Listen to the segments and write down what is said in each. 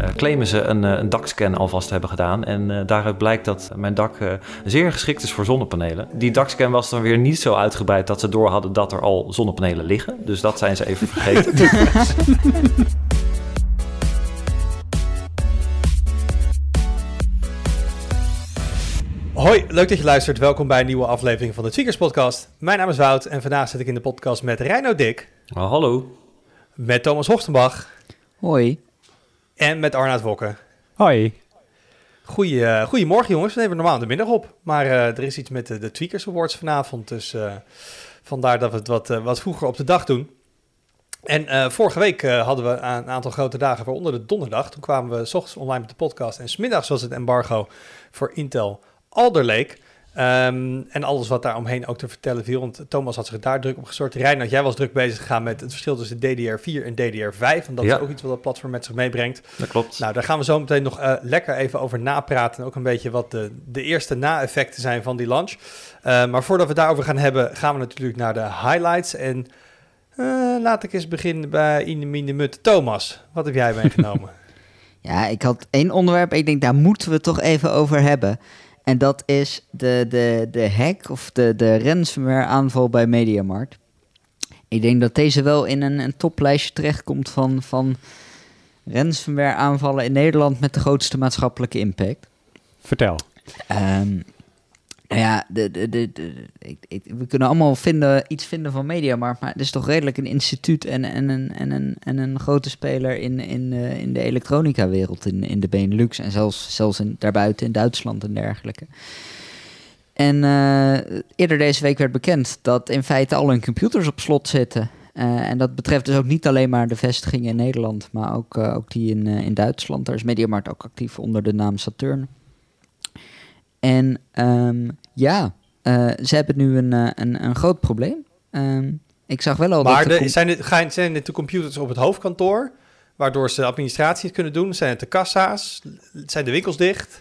Uh, claimen ze een, een dakscan alvast te hebben gedaan. En uh, daaruit blijkt dat mijn dak uh, zeer geschikt is voor zonnepanelen. Die dakscan was dan weer niet zo uitgebreid dat ze door hadden dat er al zonnepanelen liggen. Dus dat zijn ze even vergeten. Hoi, leuk dat je luistert. Welkom bij een nieuwe aflevering van de Tweakers Podcast. Mijn naam is Wout en vandaag zit ik in de podcast met Reino Dik. Oh, hallo. Met Thomas Hochtenbach. Hoi. En met Arnaud Wokke. Hoi. Goeie, uh, goedemorgen jongens, we nemen normaal de middag op. Maar uh, er is iets met de, de Tweakers Awards vanavond, dus uh, vandaar dat we het wat, wat vroeger op de dag doen. En vorige week hadden we een aantal grote dagen, waaronder de donderdag. Toen kwamen we s ochtends online met de podcast en smiddags was het embargo voor Intel Alder Lake. Um, en alles wat daar omheen ook te vertellen viel. Want Thomas had zich daar druk op gestort. Reinhard, jij was druk bezig gegaan met het verschil tussen DDR4 en DDR5. Want dat ja. is ook iets wat het platform met zich meebrengt. Dat klopt. Nou, daar gaan we zo meteen nog uh, lekker even over napraten. En ook een beetje wat de, de eerste na-effecten zijn van die launch. Uh, maar voordat we daarover gaan hebben, gaan we natuurlijk naar de highlights. En uh, laat ik eens beginnen bij Ine Mut. Thomas, wat heb jij meegenomen? ja, ik had één onderwerp. Ik denk, daar moeten we het toch even over hebben. En dat is de, de, de hack of de, de ransomware aanval bij Mediamarkt. Ik denk dat deze wel in een, een toplijstje terechtkomt van, van ransomware aanvallen in Nederland met de grootste maatschappelijke impact. Vertel. Um, nou ja, we kunnen allemaal vinden, iets vinden van Mediamarkt, maar het is toch redelijk een instituut en, en, een, en, en een grote speler in, in, uh, in de elektronica-wereld, in, in de Benelux en zelfs, zelfs in, daarbuiten in Duitsland en dergelijke. En uh, eerder deze week werd bekend dat in feite al hun computers op slot zitten. Uh, en dat betreft dus ook niet alleen maar de vestigingen in Nederland, maar ook, ook die in, in Duitsland. Daar is Mediamarkt ook actief onder de naam Saturn. En um, ja, uh, ze hebben nu een, uh, een, een groot probleem. Um, ik zag wel al maar dat... de, zijn, dit, gaan, zijn dit de computers op het hoofdkantoor, waardoor ze administratie kunnen doen? Zijn het de kassa's? Zijn de winkels dicht?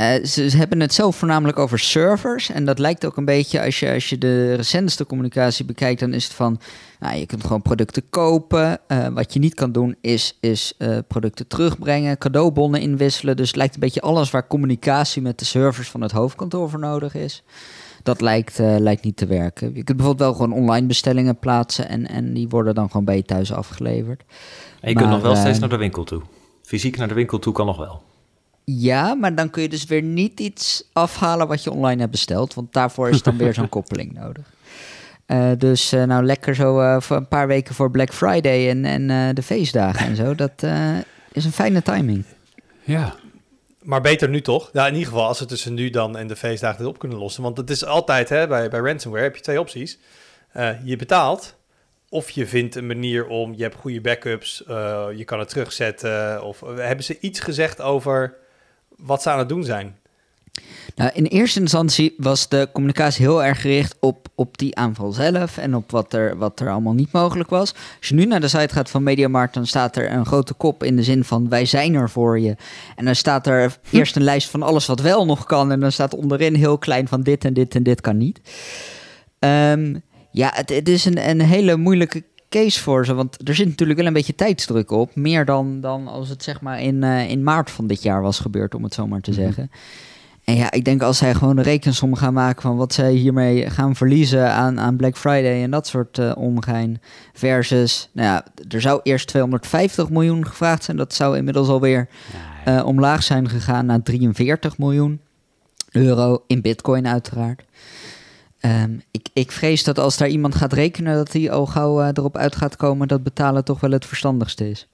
Uh, ze, ze, hebben het zelf voornamelijk over servers. En dat lijkt ook een beetje, als je, als je de recentste communicatie bekijkt, dan is het van, nou, je kunt gewoon producten kopen. Uh, wat je niet kan doen, is, is uh, producten terugbrengen, cadeaubonnen inwisselen. Dus het lijkt een beetje alles waar communicatie met de servers van het hoofdkantoor voor nodig is. Dat lijkt, lijkt niet te werken. Je kunt bijvoorbeeld wel gewoon online bestellingen plaatsen en, en die worden dan gewoon bij je thuis afgeleverd. En je maar, kunt nog wel steeds naar de winkel toe. Fysiek naar de winkel toe kan nog wel. Ja, maar dan kun je dus weer niet iets afhalen wat je online hebt besteld. Want daarvoor is dan weer zo'n koppeling nodig. Uh, dus uh, nou lekker zo uh, voor een paar weken voor Black Friday en, en de feestdagen en zo. Dat is een fijne timing. Ja. Maar beter nu toch? Ja, in ieder geval als we tussen nu dan en de feestdagen dit op kunnen lossen. Want het is altijd, hè, bij, bij ransomware heb je twee opties. je betaalt of je vindt een manier om, je hebt goede backups, je kan het terugzetten. Of hebben ze iets gezegd over wat ze aan het doen zijn? Nou, in eerste instantie was de communicatie heel erg gericht op, op die aanval zelf en op wat er, wat er allemaal niet mogelijk was. Als je nu naar de site gaat van Mediamarkt, dan staat er een grote kop in de zin van wij zijn er voor je. En dan staat er eerst een lijst van alles wat wel nog kan en dan staat onderin heel klein van dit en dit en dit kan niet. Um, ja, het, het is een, een hele moeilijke case voor ze. Want er zit natuurlijk wel een beetje tijdsdruk op. Meer dan, dan als het zeg maar in, uh, in maart van dit jaar was gebeurd, om het zo maar te Mhm. zeggen. En ja, ik denk als zij gewoon de rekensom gaan maken van wat zij hiermee gaan verliezen aan, aan Black Friday en dat soort uh, omgein. Versus, nou ja, er zou eerst 250 miljoen gevraagd zijn. Dat zou inmiddels alweer uh, omlaag zijn gegaan naar 43 miljoen euro in bitcoin uiteraard. Um, ik, ik, vrees dat als daar iemand gaat rekenen, dat hij al gauw uh, erop uit gaat komen dat betalen toch wel het verstandigste is.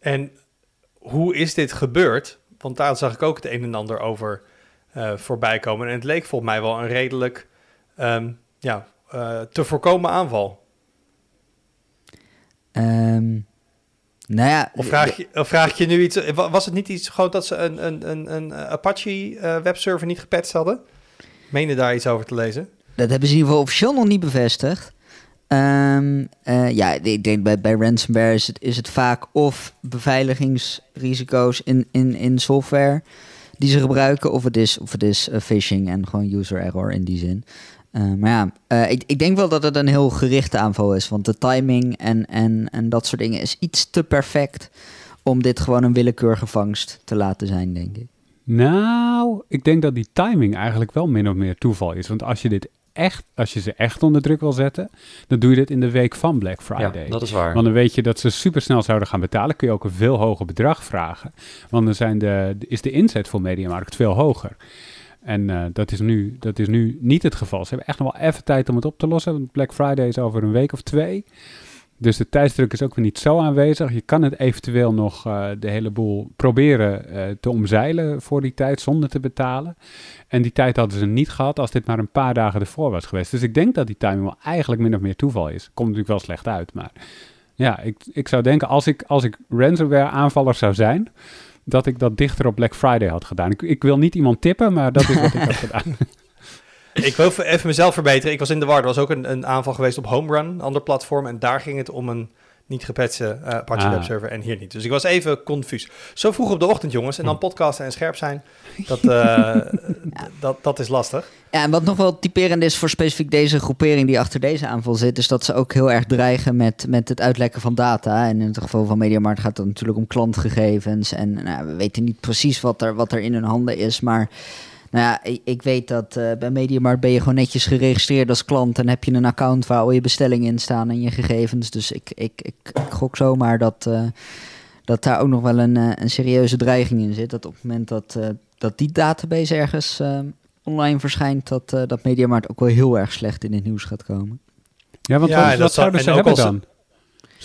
En hoe is dit gebeurd? Want daar zag ik ook het een en ander over uh, voorbij komen. En het leek volgens mij wel een redelijk um, ja, uh, te voorkomen aanval. Um, nou ja, of, vraag je, of vraag je nu iets? Was het niet iets gewoon dat ze een, een, een, een Apache webserver niet gepatcht hadden? Meen je daar iets over te lezen? Dat hebben ze in ieder geval officieel nog niet bevestigd. Um, uh, ja, ik denk bij, bij ransomware is het, is het vaak of beveiligingsrisico's in, in, in software die ze gebruiken, of het is, of het is uh, phishing en gewoon user error in die zin. Uh, maar ja, ik, ik denk wel dat het een heel gerichte aanval is. Want de timing en, en, en dat soort dingen is iets te perfect om dit gewoon een willekeurige vangst te laten zijn, denk ik. Nou, ik denk dat die timing eigenlijk wel min of meer toeval is. Want als je dit echt, als je ze echt onder druk wil zetten, dan doe je dit in de week van Black Friday. Ja, dat is waar. Want dan weet je dat ze super snel zouden gaan betalen. Kun je ook een veel hoger bedrag vragen. Want dan zijn de, is de inzet voor Mediamarkt veel hoger. En uh, dat, is nu, dat is nu niet het geval. Ze hebben echt nog wel even tijd om het op te lossen. Want Black Friday is over een week of twee. Dus de tijdsdruk is ook weer niet zo aanwezig. Je kan het eventueel nog uh, de hele boel proberen uh, te omzeilen voor die tijd zonder te betalen. En die tijd hadden ze niet gehad als dit maar een paar dagen ervoor was geweest. Dus ik denk dat die timing wel eigenlijk min of meer toeval is. Komt natuurlijk wel slecht uit, maar ja, ik, ik zou denken als ik, als ik ransomware aanvaller zou zijn, dat ik dat dichter op Black Friday had gedaan. Ik, ik wil niet iemand tippen, maar dat is wat ik had gedaan. Ik wil even mezelf verbeteren. Ik was in de war. Er was ook een, een aanval geweest op Homerun, een ander platform. En daar ging het om een niet gepatchte uh, Apache ah. webserver en hier niet. Dus ik was even confuus. Zo vroeg op de ochtend, jongens. En dan hm. podcasten en scherp zijn, dat, uh, dat, dat is lastig. Ja, en wat nog wel typerend is voor specifiek deze groepering die achter deze aanval zit... is dat ze ook heel erg dreigen met, met het uitlekken van data. En in het geval van MediaMarkt gaat het natuurlijk om klantgegevens. En nou, we weten niet precies wat er, wat er in hun handen is, maar... Nou ja, ik, ik weet dat uh, bij Mediamarkt ben je gewoon netjes geregistreerd als klant en heb je een account waar al je bestellingen in staan en je gegevens. Dus ik, ik, ik, ik gok zomaar dat, uh, dat daar ook nog wel een, uh, een serieuze dreiging in zit. Dat op het moment dat, dat die database ergens online verschijnt, dat, dat Mediamarkt ook wel heel erg slecht in het nieuws gaat komen. Ja, want ja, wat, wat zouden ze hebben dan?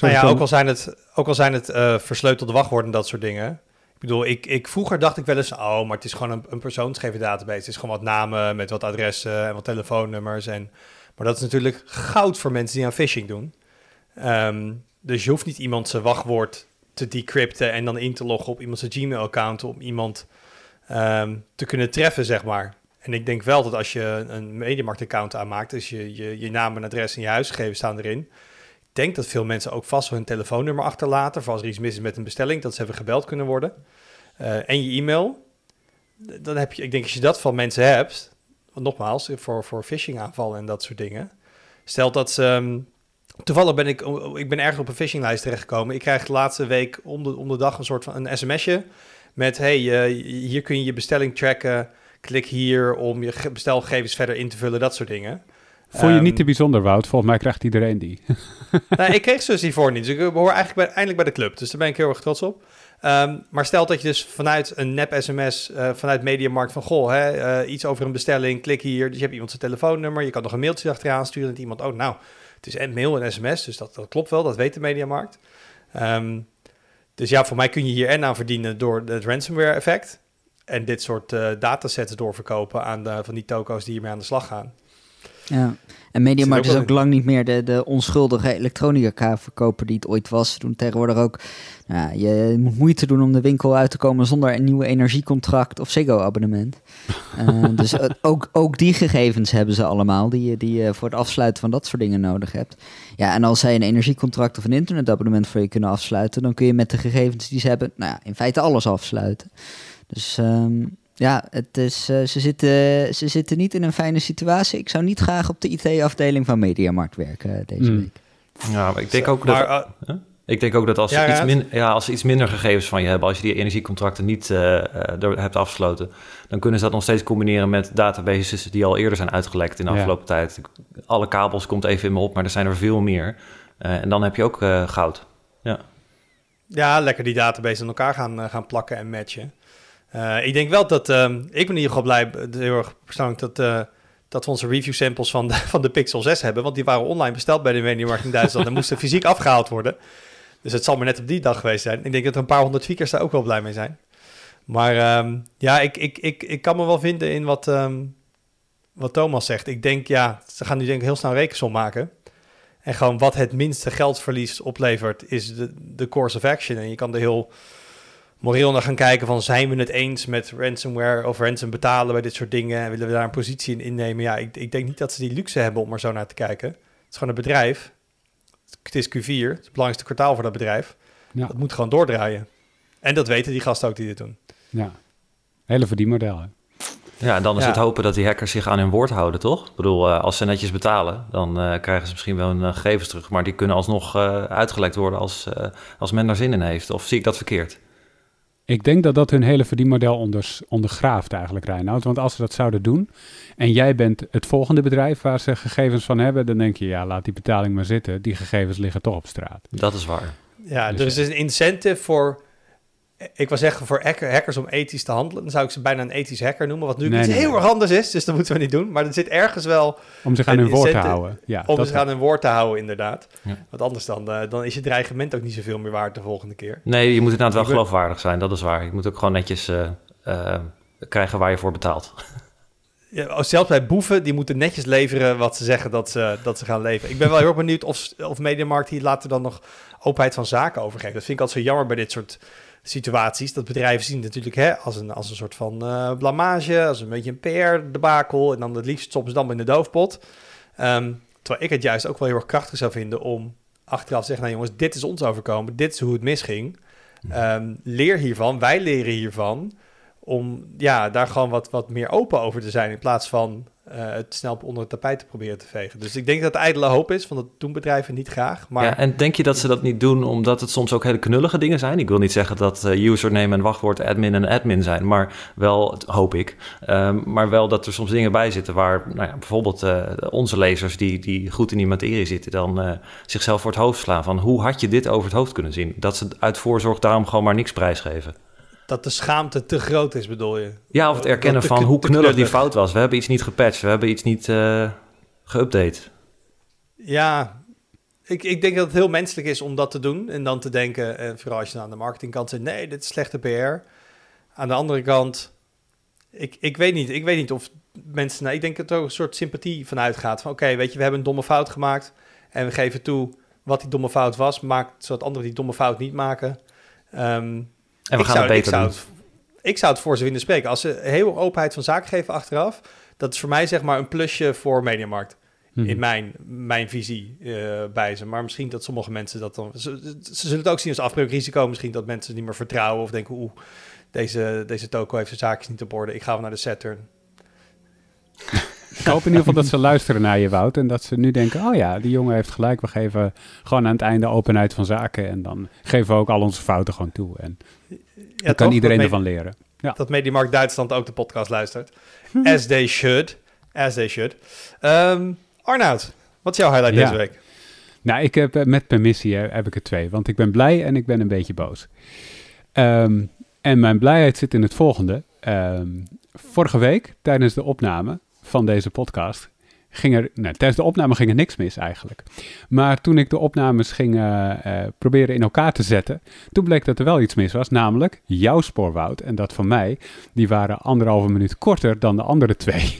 Nou ja, ook al zijn het, ook al zijn het versleutelde wachtwoorden en dat soort dingen ik bedoel, ik, ik, vroeger dacht ik wel eens, oh, maar het is gewoon een, een database. Het is gewoon wat namen met wat adressen en wat telefoonnummers. En, maar dat is natuurlijk goud voor mensen die aan phishing doen. Um, dus je hoeft niet iemand zijn wachtwoord te decrypten en dan in te loggen op iemands Gmail-account om iemand um, te kunnen treffen, zeg maar. En ik denk wel dat als je een Mediamarkt-account aanmaakt, dus je, je, je naam en adres en je huisgegevens staan erin, denk dat veel mensen ook vast hun telefoonnummer achterlaten. Voor als er iets mis is met een bestelling, dat ze even gebeld kunnen worden. Uh, en je e-mail. Dan heb je, ik denk als je dat van mensen hebt, want nogmaals, voor, voor phishing aanvallen en dat soort dingen. Stel dat ze. Um, toevallig ben ik, ik ben ergens op een phishinglijst terechtgekomen. Ik krijg de laatste week om de, om de dag een soort van een sms'je met: hey, uh, hier kun je je bestelling tracken. Klik hier om je bestelgegevens verder in te vullen, dat soort dingen. Vond je niet te ehm, bijzonder, Wout? Volgens mij krijgt iedereen die. nou, ik kreeg dus hiervoor niet. Dus ik behoor eigenlijk bij, eindelijk bij de club. Dus daar ben ik heel erg trots op. Um, maar stel dat je dus vanuit een nep-sms, uh, eh, vanuit Mediamarkt van... goh, hè, uh, iets over een bestelling, klik hier. Dus je hebt iemand zijn telefoonnummer. Je kan nog een mailtje achteraan sturen. En iemand, oh nou, het is een mail en sms. Dus dat, dat klopt wel, dat weet de Mediamarkt. Um, dus ja, voor mij kun je hier en aan verdienen door het ransomware effect... en dit soort uh, datasets doorverkopen aan de, van die toko's die hiermee aan de slag gaan. Ja, en Mediamarkt is ook lang niet meer de, de onschuldige elektronica-verkoper die het ooit was. Ze doen tegenwoordig ook, nou, je moet moeite doen om de winkel uit te komen zonder een nieuw energiecontract of Ziggo-abonnement. uh, dus ook, ook die gegevens hebben ze allemaal, die, die je voor het afsluiten van dat soort dingen nodig hebt. Ja, en als zij een energiecontract of een internetabonnement voor je kunnen afsluiten, dan kun je met de gegevens die ze hebben, nou ja, in feite alles afsluiten. Dus um, ja, het is, uh, ze, zitten, ze zitten niet in een fijne situatie. Ik zou niet graag op de IT-afdeling van Mediamarkt werken uh, deze mm. week. Ja, maar ik denk ook dat... Maar, uh, ik denk ook dat als, ja, iets min, ja, als ze iets minder gegevens van je hebben, als je die energiecontracten niet hebt afgesloten, dan kunnen ze dat nog steeds combineren met databases die al eerder zijn uitgelekt in de afgelopen tijd. Alle kabels komt even in me op, maar er zijn er veel meer. en dan heb je ook goud. Ja. ja, lekker die database in elkaar gaan, gaan plakken en matchen. Uh, ik denk wel dat, um, ik ben in ieder geval blij, heel erg persoonlijk, dat, uh, dat we onze review samples van de, van de Pixel 6 hebben. Want die waren online besteld bij de Mediamarkt in Duitsland en moesten fysiek afgehaald worden. Dus het zal maar net op die dag geweest zijn. Ik denk dat er een paar honderd tweakers daar ook wel blij mee zijn. Maar um, ja, ik, ik, ik, ik kan me wel vinden in wat, um, wat Thomas zegt. Ik denk, ja, ze gaan nu denk ik heel snel rekensom maken. En gewoon wat het minste geldverlies oplevert, is de, de course of action. En je kan er heel moreel naar gaan kijken van zijn we het eens met ransomware of ransom betalen bij dit soort dingen en willen we daar een positie in innemen. Ja, ik, ik denk niet dat ze die luxe hebben om er zo naar te kijken. Het is gewoon een bedrijf. Het is Q4, het, is het belangrijkste kwartaal voor dat bedrijf. Ja. Dat moet gewoon doordraaien. En dat weten die gasten ook die dit doen. Ja, hele verdienmodel hè? Ja, en dan is Ja. het hopen dat die hackers zich aan hun woord houden, toch? Ik bedoel, eh, als ze netjes betalen, dan eh, krijgen ze misschien wel hun eh, gegevens terug. Maar die kunnen alsnog eh, uitgelekt worden als, eh, als men daar zin in heeft. Of zie ik dat verkeerd? Ik denk dat dat hun hele verdienmodel ondergraaft eigenlijk, Reinoud. Want als ze dat zouden doen en jij bent het volgende bedrijf waar ze gegevens van hebben, dan denk je, ja, laat die betaling maar zitten. Die gegevens liggen toch op straat. Dat is waar. Ja, Dus er is een incentive voor, ik wil zeggen voor hacker- hackers om ethisch te handelen. Dan zou ik ze bijna een ethisch hacker noemen, wat nu Nee, iets nee, heel nee. erg anders is. Dus dat moeten we niet doen. Maar er zit ergens wel Om zich aan Een hun woord te houden. Ja, om zich aan hun woord te houden, inderdaad. Ja. Want anders dan, eh, dan is je dreigement ook niet zoveel meer waard de volgende keer. Nee, je moet inderdaad wel geloofwaardig zijn, dat is waar. Je moet ook gewoon netjes eh, eh, krijgen waar je voor betaalt. Ja, oh, zelfs bij boeven, die moeten netjes leveren wat ze zeggen dat ze, dat ze gaan leveren. Ik ben wel heel erg benieuwd of, of Mediamarkt hier later dan nog openheid van zaken overgeeft. Dat vind ik altijd zo jammer bij dit soort situaties. Dat bedrijven zien het natuurlijk hè, als, een, als een soort van eh, blamage, als een beetje een PR-debakel. En dan het liefst ze dan in de doofpot. Ehm, terwijl ik het juist ook wel heel erg krachtig zou vinden om achteraf te zeggen... nou jongens, dit is ons overkomen, dit is hoe het misging. Ehm, leer hiervan, wij leren hiervan om ja, daar gewoon wat, wat meer open over te zijn... in plaats van eh, het snel onder het tapijt te proberen te vegen. Dus ik denk dat het ijdele hoop is, want dat doen bedrijven niet graag. Maar Ja, en denk je dat ze dat niet doen omdat het soms ook hele knullige dingen zijn? Ik wil niet zeggen dat eh, username en wachtwoord admin en admin zijn, maar wel, hoop ik, ehm, maar wel dat er soms dingen bij zitten waar nou ja, bijvoorbeeld eh, onze lezers die, die goed in die materie zitten, dan zichzelf voor het hoofd slaan van hoe had je dit over het hoofd kunnen zien? Dat ze uit voorzorg daarom gewoon maar niks prijsgeven. Dat de schaamte te groot is, bedoel je? Ja, of het erkennen te van hoe knullig die fout was. We hebben iets niet gepatcht, we hebben iets niet eh geüpdate. Ja, ik, ik denk dat het heel menselijk is om dat te doen. En dan te denken, en vooral als je aan de marketingkant zit, nee, dit is slechte PR. Aan de andere kant, ik, ik, weet niet, ik weet niet of mensen, nou, ik denk dat er ook een soort sympathie vanuit gaat. Van oké, weet je, we hebben een domme fout gemaakt. En we geven toe wat die domme fout was, maakt, zodat anderen die domme fout niet maken. Ehm, En we ik gaan zou, het beter ik zou doen. Het, ik zou het voor ze willen spreken. Als ze heel openheid van zaken geven achteraf, dat is voor mij zeg maar een plusje voor Mediamarkt Mhm. in mijn, mijn visie eh, bij ze. Maar misschien dat sommige mensen dat dan... Ze, ze zullen het ook zien als afbreukrisico. Misschien dat mensen niet meer vertrouwen of denken... oeh, deze, deze toko heeft zijn zaakjes niet op orde. Ik ga wel naar de Saturn. Ik hoop in ieder geval dat ze luisteren naar je, Wout. En dat ze nu denken, oh ja, die jongen heeft gelijk. We geven gewoon aan het einde openheid van zaken. En dan geven we ook al onze fouten gewoon toe. En Ja, dan kan toch? iedereen dat ervan leren. Ja. Dat Mediamarkt Duitsland ook de podcast luistert. As they should. As they should. Ehm Arnoud, wat is jouw highlight Ja. deze week? Nou, ik heb eh, met permissie hè, heb ik er twee. Want ik ben blij en ik ben een beetje boos. Ehm, en mijn blijheid zit in het volgende. Ehm, vorige week, tijdens de opname van deze podcast, ging er... Nou, tijdens de opname ging er niks mis eigenlijk. Maar toen ik de opnames ging eh, eh, proberen in elkaar te zetten, toen bleek dat er wel iets mis was. Namelijk jouw spoorwoud en dat van mij. Die waren anderhalve minuut korter dan de andere twee.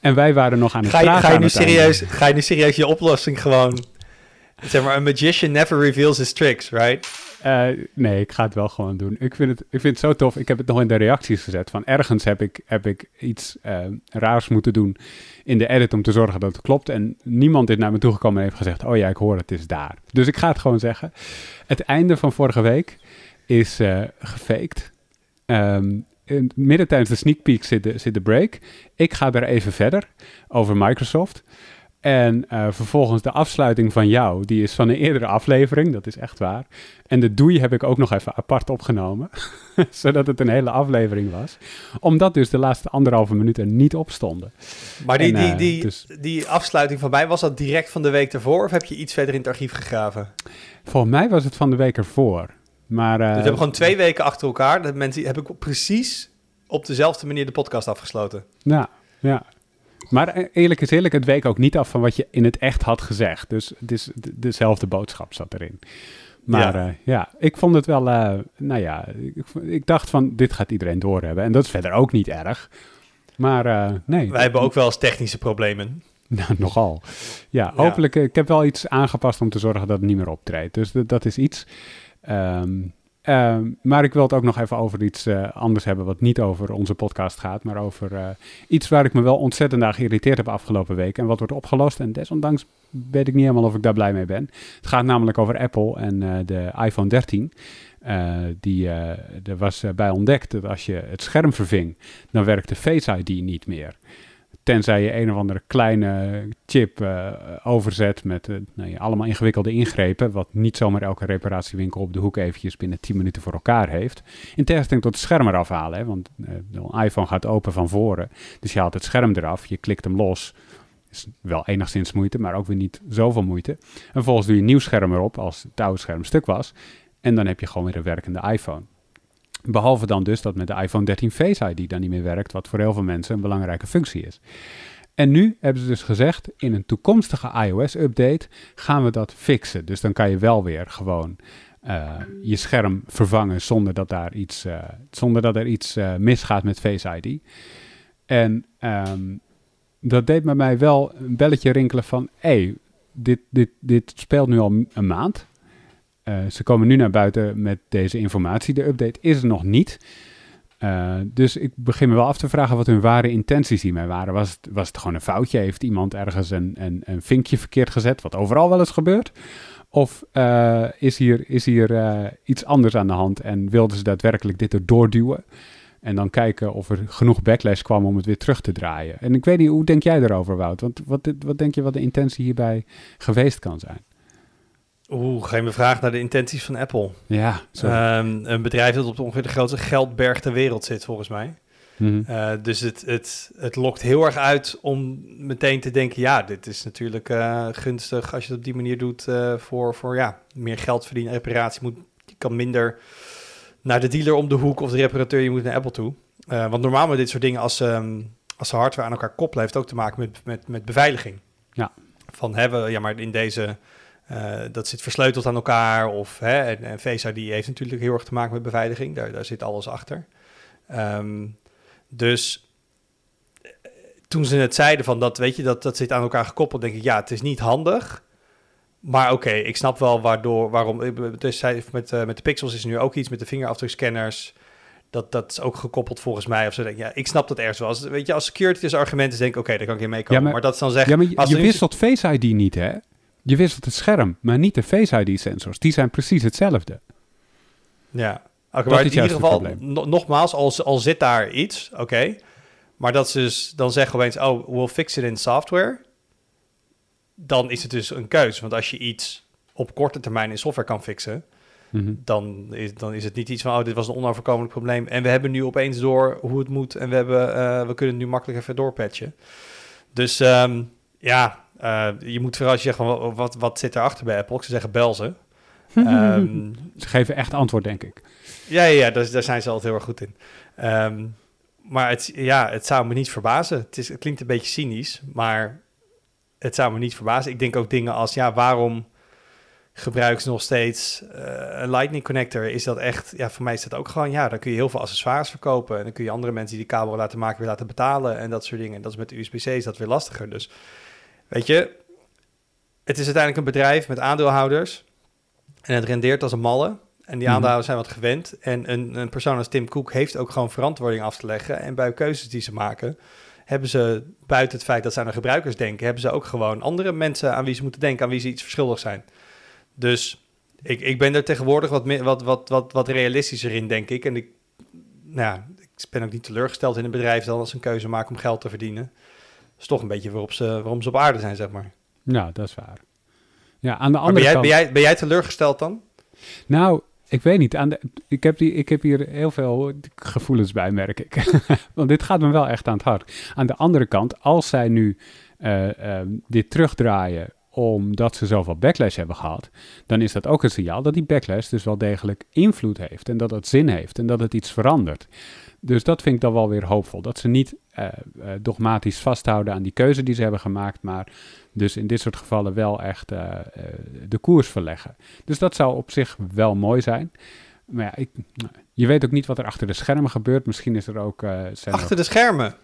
En wij waren nog aan het Ga je, ga, je nu serieus, ga je nu serieus je oplossing gewoon... Zeg maar, a magician never reveals his tricks, right? Eh, nee, ik ga het wel gewoon doen. Ik vind, het, ik vind het zo tof. Ik heb het nog in de reacties gezet. Van ergens heb ik, heb ik iets eh, raars moeten doen in de edit om te zorgen dat het klopt. En niemand is naar me toegekomen en heeft gezegd: Oh ja, ik hoor het is daar. Dus ik ga het gewoon zeggen. Het einde van vorige week is eh gefaked. Ehm, in, midden tijdens de sneak peek zit de, zit de break. Ik ga er even verder over Microsoft. En eh, vervolgens de afsluiting van jou, die is van een eerdere aflevering, dat is echt waar. En de doei heb ik ook nog even apart opgenomen, zodat het een hele aflevering was. Omdat dus de laatste anderhalve minuut er niet op stonden. Maar die, En, die, eh, die, dus- die afsluiting van mij, was dat direct van de week ervoor? Of heb je iets verder in het archief gegraven? Volgens mij was het van de week ervoor. Maar, eh, dus we hebben gewoon twee weken achter elkaar. Dat mensen heb ik precies op dezelfde manier de podcast afgesloten. Ja, ja. Maar eh, eerlijk is eerlijk, het week ook niet af van wat je in het echt had gezegd. Dus het is de- dezelfde boodschap zat erin. Maar Ja. ja, ja ik vond het wel, eh, nou ja, ik, ik dacht van dit gaat iedereen doorhebben. En dat is verder ook niet erg. Maar eh, nee, Wij hebben ook wel eens technische problemen. nou, nogal. Ja, hopelijk, eh, ik heb wel iets aangepast om te zorgen dat het niet meer optreedt. Dus dat- dat is iets. Ehm, ehm, maar ik wil het ook nog even over iets eh, anders hebben, wat niet over onze podcast gaat, maar over eh, iets waar ik me wel ontzettend aan geïrriteerd heb afgelopen week en wat wordt opgelost. En desondanks weet ik niet helemaal of ik daar blij mee ben. Het gaat namelijk over Apple en eh, de iPhone 13. eh, die, er was bij ontdekt dat als je het scherm verving, dan werkte Face ID niet meer. Tenzij je een of andere kleine chip eh, overzet met eh, nou ja, allemaal ingewikkelde ingrepen, wat niet zomaar elke reparatiewinkel op de hoek eventjes binnen 10 minuten voor elkaar heeft. In tegenstelling tot het scherm eraf halen, hè, want eh, een iPhone gaat open van voren, dus je haalt het scherm eraf, je klikt hem los. Is wel enigszins moeite, maar ook weer niet zoveel moeite. En vervolgens doe je een nieuw scherm erop als het oude scherm stuk was. En dan heb je gewoon weer een werkende iPhone. Behalve dan dus dat met de iPhone 13 Face ID dan niet meer werkt, wat voor heel veel mensen een belangrijke functie is. En nu hebben ze dus gezegd, in een toekomstige iOS-update gaan we dat fixen. Dus dan kan je wel weer gewoon eh, je scherm vervangen zonder dat, daar iets, eh, zonder dat er iets eh, misgaat met Face ID. En ehm, dat deed bij mij wel een belletje rinkelen van, hé, dit, dit, dit speelt nu al een maand. Uh, ze komen nu naar buiten met deze informatie. De update is er nog niet. Uh, dus ik begin me wel af te vragen wat hun ware intenties hiermee waren. Was het, was het gewoon een foutje? Heeft iemand ergens een, een, een vinkje verkeerd gezet, wat overal wel eens gebeurt? Of uh, is hier, is hier iets anders aan de hand en wilden ze daadwerkelijk dit erdoor duwen? En dan kijken of er genoeg backlash kwam om het weer terug te draaien. En ik weet niet, hoe denk jij daarover, Wout? Want wat, wat denk je wat de intentie hierbij geweest kan zijn? Oeh, geen vraag naar de intenties van Apple. Ja, um, een bedrijf dat op ongeveer de grootste geldberg ter wereld zit, volgens mij. Mm -hmm. uh, dus het, het, het lokt heel erg uit om meteen te denken: ja, dit is natuurlijk uh, gunstig als je het op die manier doet uh, voor, voor ja, meer geld verdienen. Reparatie moet, je kan minder naar de dealer om de hoek of de reparateur, je moet naar Apple toe. want normaal met dit soort dingen, als, um, als de hardware aan elkaar koppelen, heeft ook te maken met, met, met beveiliging. Ja. Van hebben, ja, maar in deze. Uh, dat zit versleuteld aan elkaar. Of, hè, en, en Face ID heeft natuurlijk heel erg te maken met beveiliging. Daar, daar zit alles achter. Um, dus toen ze het zeiden van dat, weet je, dat, dat zit aan elkaar gekoppeld, denk ik, ja, het is niet handig. Maar oké, okay, ik snap wel waardoor, waarom. Dus met, uh, met de pixels is nu ook iets met de vingerafdrukscanners. Dat, dat is ook gekoppeld volgens mij. Of zo. Ja, ik snap dat ergens wel. Als, weet je, als security argument is, denk ik, oké, okay, daar kan ik in meekomen. Ja, maar, maar, dat is dan zeggen... Ja, maar je, je wisselt Face ID niet, hè? Je wisselt het scherm, maar niet de Face ID-sensors. Die zijn precies hetzelfde. Ja, okay, maar in ieder geval, no, nogmaals, al, al zit daar iets, oké. Okay, maar dat ze dus dan zeggen opeens, oh, we'll fix it in software. Dan is het dus een keuze. Want als je iets op korte termijn in software kan fixen, mm -hmm. dan, is, dan is het niet iets van, oh, dit was een onoverkomelijk probleem. En we hebben nu opeens door hoe het moet en we, hebben, uh, we kunnen het nu makkelijk even doorpatchen. Dus um, ja, uh, je moet vooral als je zegt, van, wat, wat zit erachter bij Apple? Zou zeggen, bel ze. um, ze geven echt antwoord, denk ik. Ja, ja, ja daar, daar zijn ze altijd heel erg goed in. Um, maar het, ja, het zou me niet verbazen. Het, is, het klinkt een beetje cynisch, maar het zou me niet verbazen. Ik denk ook dingen als, ja, waarom gebruiken ze nog steeds uh, een Lightning connector? Is dat echt, ja, voor mij is dat ook gewoon, ja, dan kun je heel veel accessoires verkopen. En dan kun je andere mensen die die kabel laten maken weer laten betalen en dat soort dingen. En dat is met de USB-C is dat weer lastiger. Dus weet je, het is uiteindelijk een bedrijf met aandeelhouders en het rendeert als een malle. En die aandeelhouders zijn wat gewend. En een, een persoon als Tim Cook heeft ook gewoon verantwoording af te leggen. En bij keuzes die ze maken, hebben ze buiten het feit dat ze aan de gebruikers denken, hebben ze ook gewoon andere mensen aan wie ze moeten denken, aan wie ze iets verschuldigd zijn. Dus ik, ik ben er tegenwoordig wat, meer, wat, wat, wat, wat realistischer in, denk ik. En ik, nou, ik ben ook niet teleurgesteld in een bedrijf dan als ze een keuze maken om geld te verdienen. Is toch een beetje waarop ze, waarom ze op aarde zijn, zeg maar. Ja, dat is waar. Ja, aan de andere ben jij, kant... ben, jij, ben jij teleurgesteld dan? Nou, ik weet niet. Aan de, ik, heb die, ik heb hier heel veel gevoelens bij, merk ik. Want dit gaat me wel echt aan het hart. Aan de andere kant, als zij nu uh, uh, dit terugdraaien omdat ze zoveel backlash hebben gehad, dan is dat ook een signaal dat die backlash dus wel degelijk invloed heeft en dat het zin heeft en dat het iets verandert. Dus dat vind ik dan wel weer hoopvol. Dat ze niet uh, uh, dogmatisch vasthouden aan die keuze die ze hebben gemaakt, maar dus in dit soort gevallen wel echt uh, de koers verleggen. Dus dat zou op zich wel mooi zijn. Maar ja, ik, je weet ook niet wat er achter de schermen gebeurt. Misschien is er ook... achter de schermen?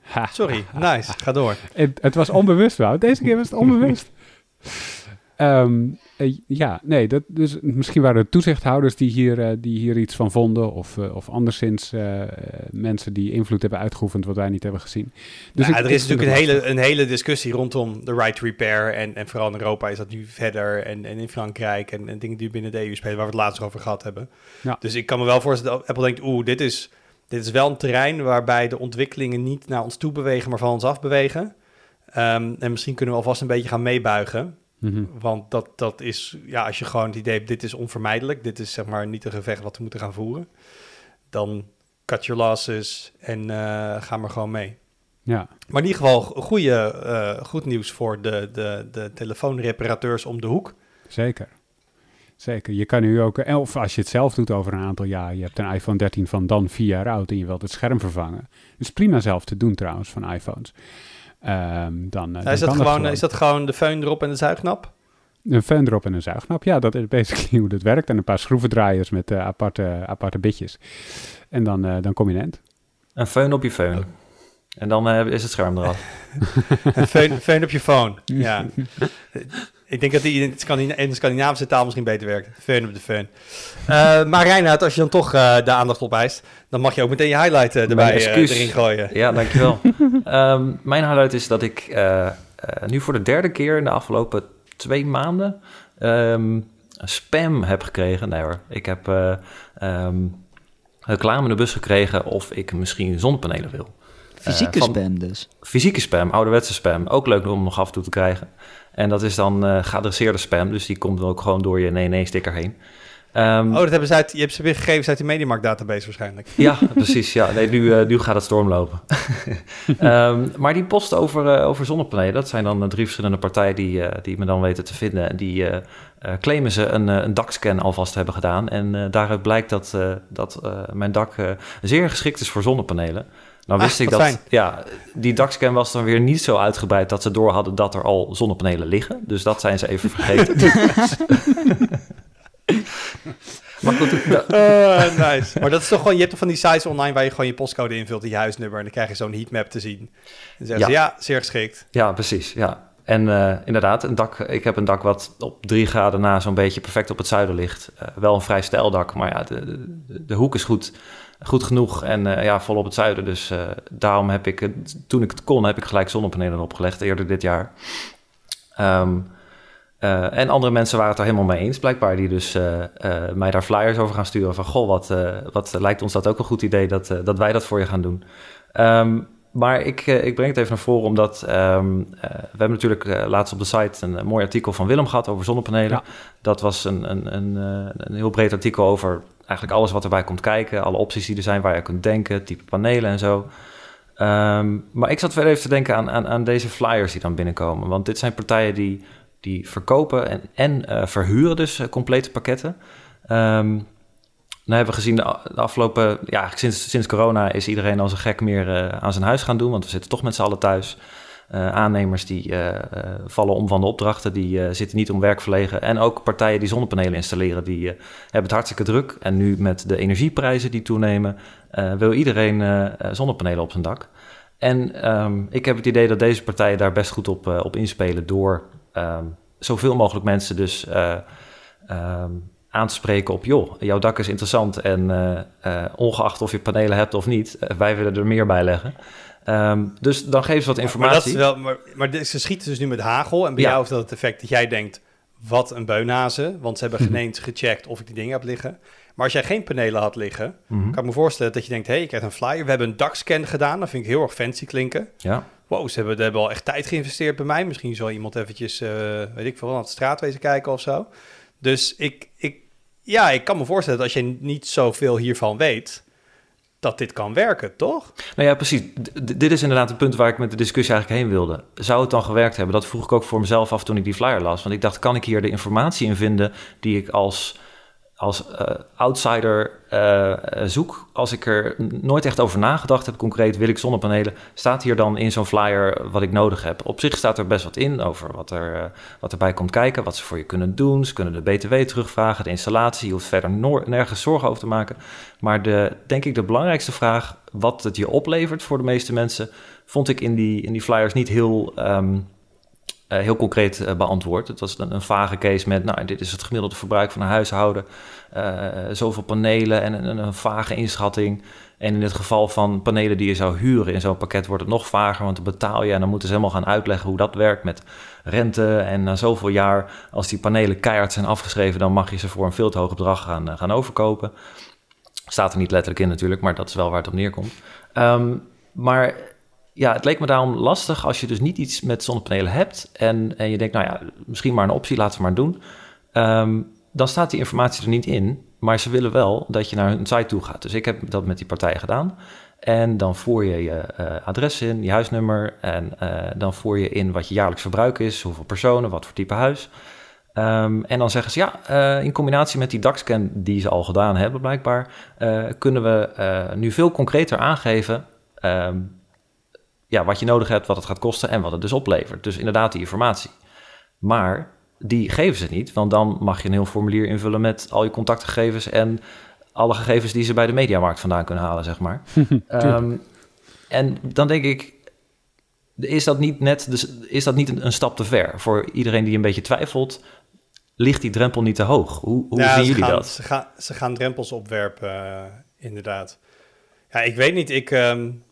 Ha, Sorry, nice. Ga door. Het, het was onbewust, Wout. Deze keer was het onbewust. Ehm, eh, ja, nee, dat, dus misschien waren het toezichthouders die hier, eh, die hier iets van vonden. Of, uh, of anderszins mensen die invloed hebben uitgeoefend wat wij niet hebben gezien. Dus ja, er is natuurlijk een hele, een hele discussie rondom de right to repair. En, en vooral in Europa is dat nu verder. En, en in Frankrijk en, en dingen die binnen de EU spelen, waar we het laatst over gehad hebben. Ja. Dus ik kan me wel voorstellen dat Apple denkt, oeh, dit is, dit is wel een terrein waarbij de ontwikkelingen niet naar ons toe bewegen, maar van ons af bewegen. Um, en misschien kunnen we alvast een beetje gaan meebuigen. Mhm. Want dat, dat is, ja, als je gewoon het idee hebt, dit is onvermijdelijk, dit is zeg maar niet een gevecht wat we moeten gaan voeren, dan cut your losses en uh, ga maar gewoon mee. Ja. Maar in ieder geval goede, uh, goed nieuws voor de, de, de telefoonreparateurs om de hoek. Zeker. Zeker. Je kan nu ook, of als je het zelf doet over een aantal jaar, je hebt een iPhone 13 van dan vier jaar oud en je wilt het scherm vervangen. Het is prima zelf te doen trouwens van iPhones. Um, dan, uh, is, dat gewoon, is dat gewoon de föhn erop en de zuignap? Een föhn erop en een zuignap, ja, dat is basically hoe dat werkt. En een paar schroevendraaiers met uh, aparte, aparte bitjes. En dan, uh, dan kom je end. Een föhn op je föhn. En dan is het scherm eraf. een föhn, op je phone, ja. Ik denk dat die in, de Scandinavische taal misschien beter werkt. Fun op de fun. Uh, maar Reinhard, als je dan toch uh, de aandacht opeist, dan mag je ook meteen je highlight uh, erbij erin gooien. Ja, dankjewel. um, mijn highlight is dat ik nu voor de derde keer in de afgelopen twee maanden um, spam heb gekregen. Nee hoor, ik heb um, reclame in de bus gekregen of ik misschien zonnepanelen wil. Fysieke spam dus? Fysieke spam, ouderwetse spam. Ook leuk om nog af en toe te krijgen. En dat is dan uh, geadresseerde spam, dus die komt dan ook gewoon door je nee-nee-sticker heen. Um, oh, dat hebben ze uit, je hebt ze weer gegevens uit de Mediamarkt database waarschijnlijk. Ja, precies. Ja. Nee, nu, uh, nu gaat het stormlopen. um, maar die post over, uh, over zonnepanelen, dat zijn dan drie verschillende partijen die, die me dan weten te vinden. En die claimen ze een, een dakscan alvast hebben gedaan. En daaruit blijkt dat, dat mijn dak zeer geschikt is voor zonnepanelen. Nou wist ik dat ja, die dakscan was dan weer niet zo uitgebreid dat ze door hadden dat er al zonnepanelen liggen. Dus dat zijn ze even vergeten. maar goed, uh, nice. Maar dat is toch gewoon, je hebt toch van die sites online waar je gewoon je postcode invult en je huisnummer en dan krijg je zo'n heatmap te zien. En dan zeggen ja. ze ja, zeer geschikt. Ja, precies. Ja. En uh, inderdaad, een dak, ik heb een dak wat op drie graden na zo'n beetje perfect op het zuiden ligt. Uh, wel een vrij stijl dak, maar ja, de, de, de hoek is goed goed genoeg en uh, ja, vol op het zuiden. Dus uh, daarom heb ik, toen ik het kon, heb ik gelijk zonnepanelen opgelegd eerder dit jaar. Um, uh, en andere mensen waren het er helemaal mee eens, blijkbaar, die dus mij daar flyers over gaan sturen. Van goh, wat, wat lijkt ons dat ook een goed idee dat, dat wij dat voor je gaan doen. Um, maar ik, ik breng het even naar voren omdat um, we hebben natuurlijk laatst op de site een, mooi artikel van Willem gehad over zonnepanelen. Ja. Dat was een, een, een, een heel breed artikel over eigenlijk alles wat erbij komt kijken, alle opties die er zijn waar je kunt denken, type panelen en zo. Um, maar ik zat verder even te denken aan, aan, aan, deze flyers die dan binnenkomen. Want dit zijn partijen die, die verkopen en, en uh, verhuren dus complete pakketten. Um, nou hebben we gezien de, afgelopen, ja, sinds, sinds corona is iedereen als een gek meer uh, aan zijn huis gaan doen, want we zitten toch met z'n allen thuis. Uh, aannemers die uh, vallen om van de opdrachten, die zitten niet om werk verlegen. En ook partijen die zonnepanelen installeren, die hebben het hartstikke druk. En nu met de energieprijzen die toenemen, wil iedereen zonnepanelen op zijn dak. En um, ik heb het idee dat deze partijen daar best goed op, op inspelen door um, zoveel mogelijk mensen dus um, aan te spreken op, joh, jouw dak is interessant en ongeacht of je panelen hebt of niet, wij willen er meer bij leggen. Um, dus dan geven ze wat informatie. Maar, dat is wel, maar, maar ze schieten dus nu met hagel. En bij jou heeft dat het effect dat jij denkt, wat een beunhazen. Want ze hebben geen eens gecheckt of ik die dingen heb liggen. Maar als jij geen panelen had liggen, mm kan ik me voorstellen dat je denkt, hé, hey, ik krijg een flyer. We hebben een dakscan gedaan. Dat vind ik heel erg fancy klinken. Ja. Wow, ze hebben, ze hebben al echt tijd geïnvesteerd bij mij. Misschien zal iemand eventjes, uh, weet ik veel, aan het straatwezen kijken of zo. Dus ik, ja, ik kan me voorstellen dat als je niet zoveel hiervan weet dat dit kan werken, toch? Nou ja, precies. dit is inderdaad het punt waar ik met de discussie eigenlijk heen wilde. Zou het dan gewerkt hebben? Dat vroeg ik ook voor mezelf af toen ik die flyer las. Want ik dacht, kan ik hier de informatie in vinden die ik als als uh, outsider uh, zoek, als ik er nooit echt over nagedacht heb, concreet wil ik zonnepanelen, staat hier dan in zo'n flyer wat ik nodig heb. Op zich staat er best wat in over wat, er, uh, wat erbij komt kijken, wat ze voor je kunnen doen. Ze kunnen de BTW terugvragen, de installatie, je hoeft verder nergens zorgen over te maken. Maar de, denk ik de belangrijkste vraag, wat het je oplevert voor de meeste mensen, vond ik in die, in die flyers niet heel... Um, eh, heel concreet eh, beantwoord. Het was een, een vage case met, nou, dit is het gemiddelde verbruik van een huishouden, uh, zoveel panelen en een, vage inschatting. En in het geval van panelen die je zou huren in zo'n pakket wordt het nog vager, want dan betaal je en dan moeten ze helemaal gaan uitleggen hoe dat werkt met rente. En na zoveel jaar, als die panelen keihard zijn afgeschreven, dan mag je ze voor een veel te hoog bedrag gaan, gaan overkopen. Staat er niet letterlijk in natuurlijk, maar dat is wel waar het op neerkomt. Um, maar ja, het leek me daarom lastig als je dus niet iets met zonnepanelen hebt en, en je denkt, nou ja, misschien maar een optie, laten we maar doen. Um, dan staat die informatie er niet in, maar ze willen wel dat je naar hun site toe gaat. Dus ik heb dat met die partijen gedaan. En dan voer je je uh, adres in, je huisnummer en uh, dan voer je in wat je jaarlijks verbruik is, hoeveel personen, wat voor type huis. Um, en dan zeggen ze ja, uh, in combinatie met die DAX-scan die ze al gedaan hebben blijkbaar, kunnen we nu veel concreter aangeven um, ja, wat je nodig hebt, wat het gaat kosten en wat het dus oplevert. Dus inderdaad die informatie. Maar die geven ze niet, want dan mag je een heel formulier invullen met al je contactgegevens en alle gegevens die ze bij de mediamarkt vandaan kunnen halen, zeg maar. um, en dan denk ik, is dat niet net, dus is dat niet een, een, stap te ver voor iedereen die een beetje twijfelt? Ligt die drempel niet te hoog? Hoe, hoe ja, zien jullie gaan, dat? Ze gaan, ze gaan drempels opwerpen, uh, inderdaad. Ja, ik weet niet. Ik, um,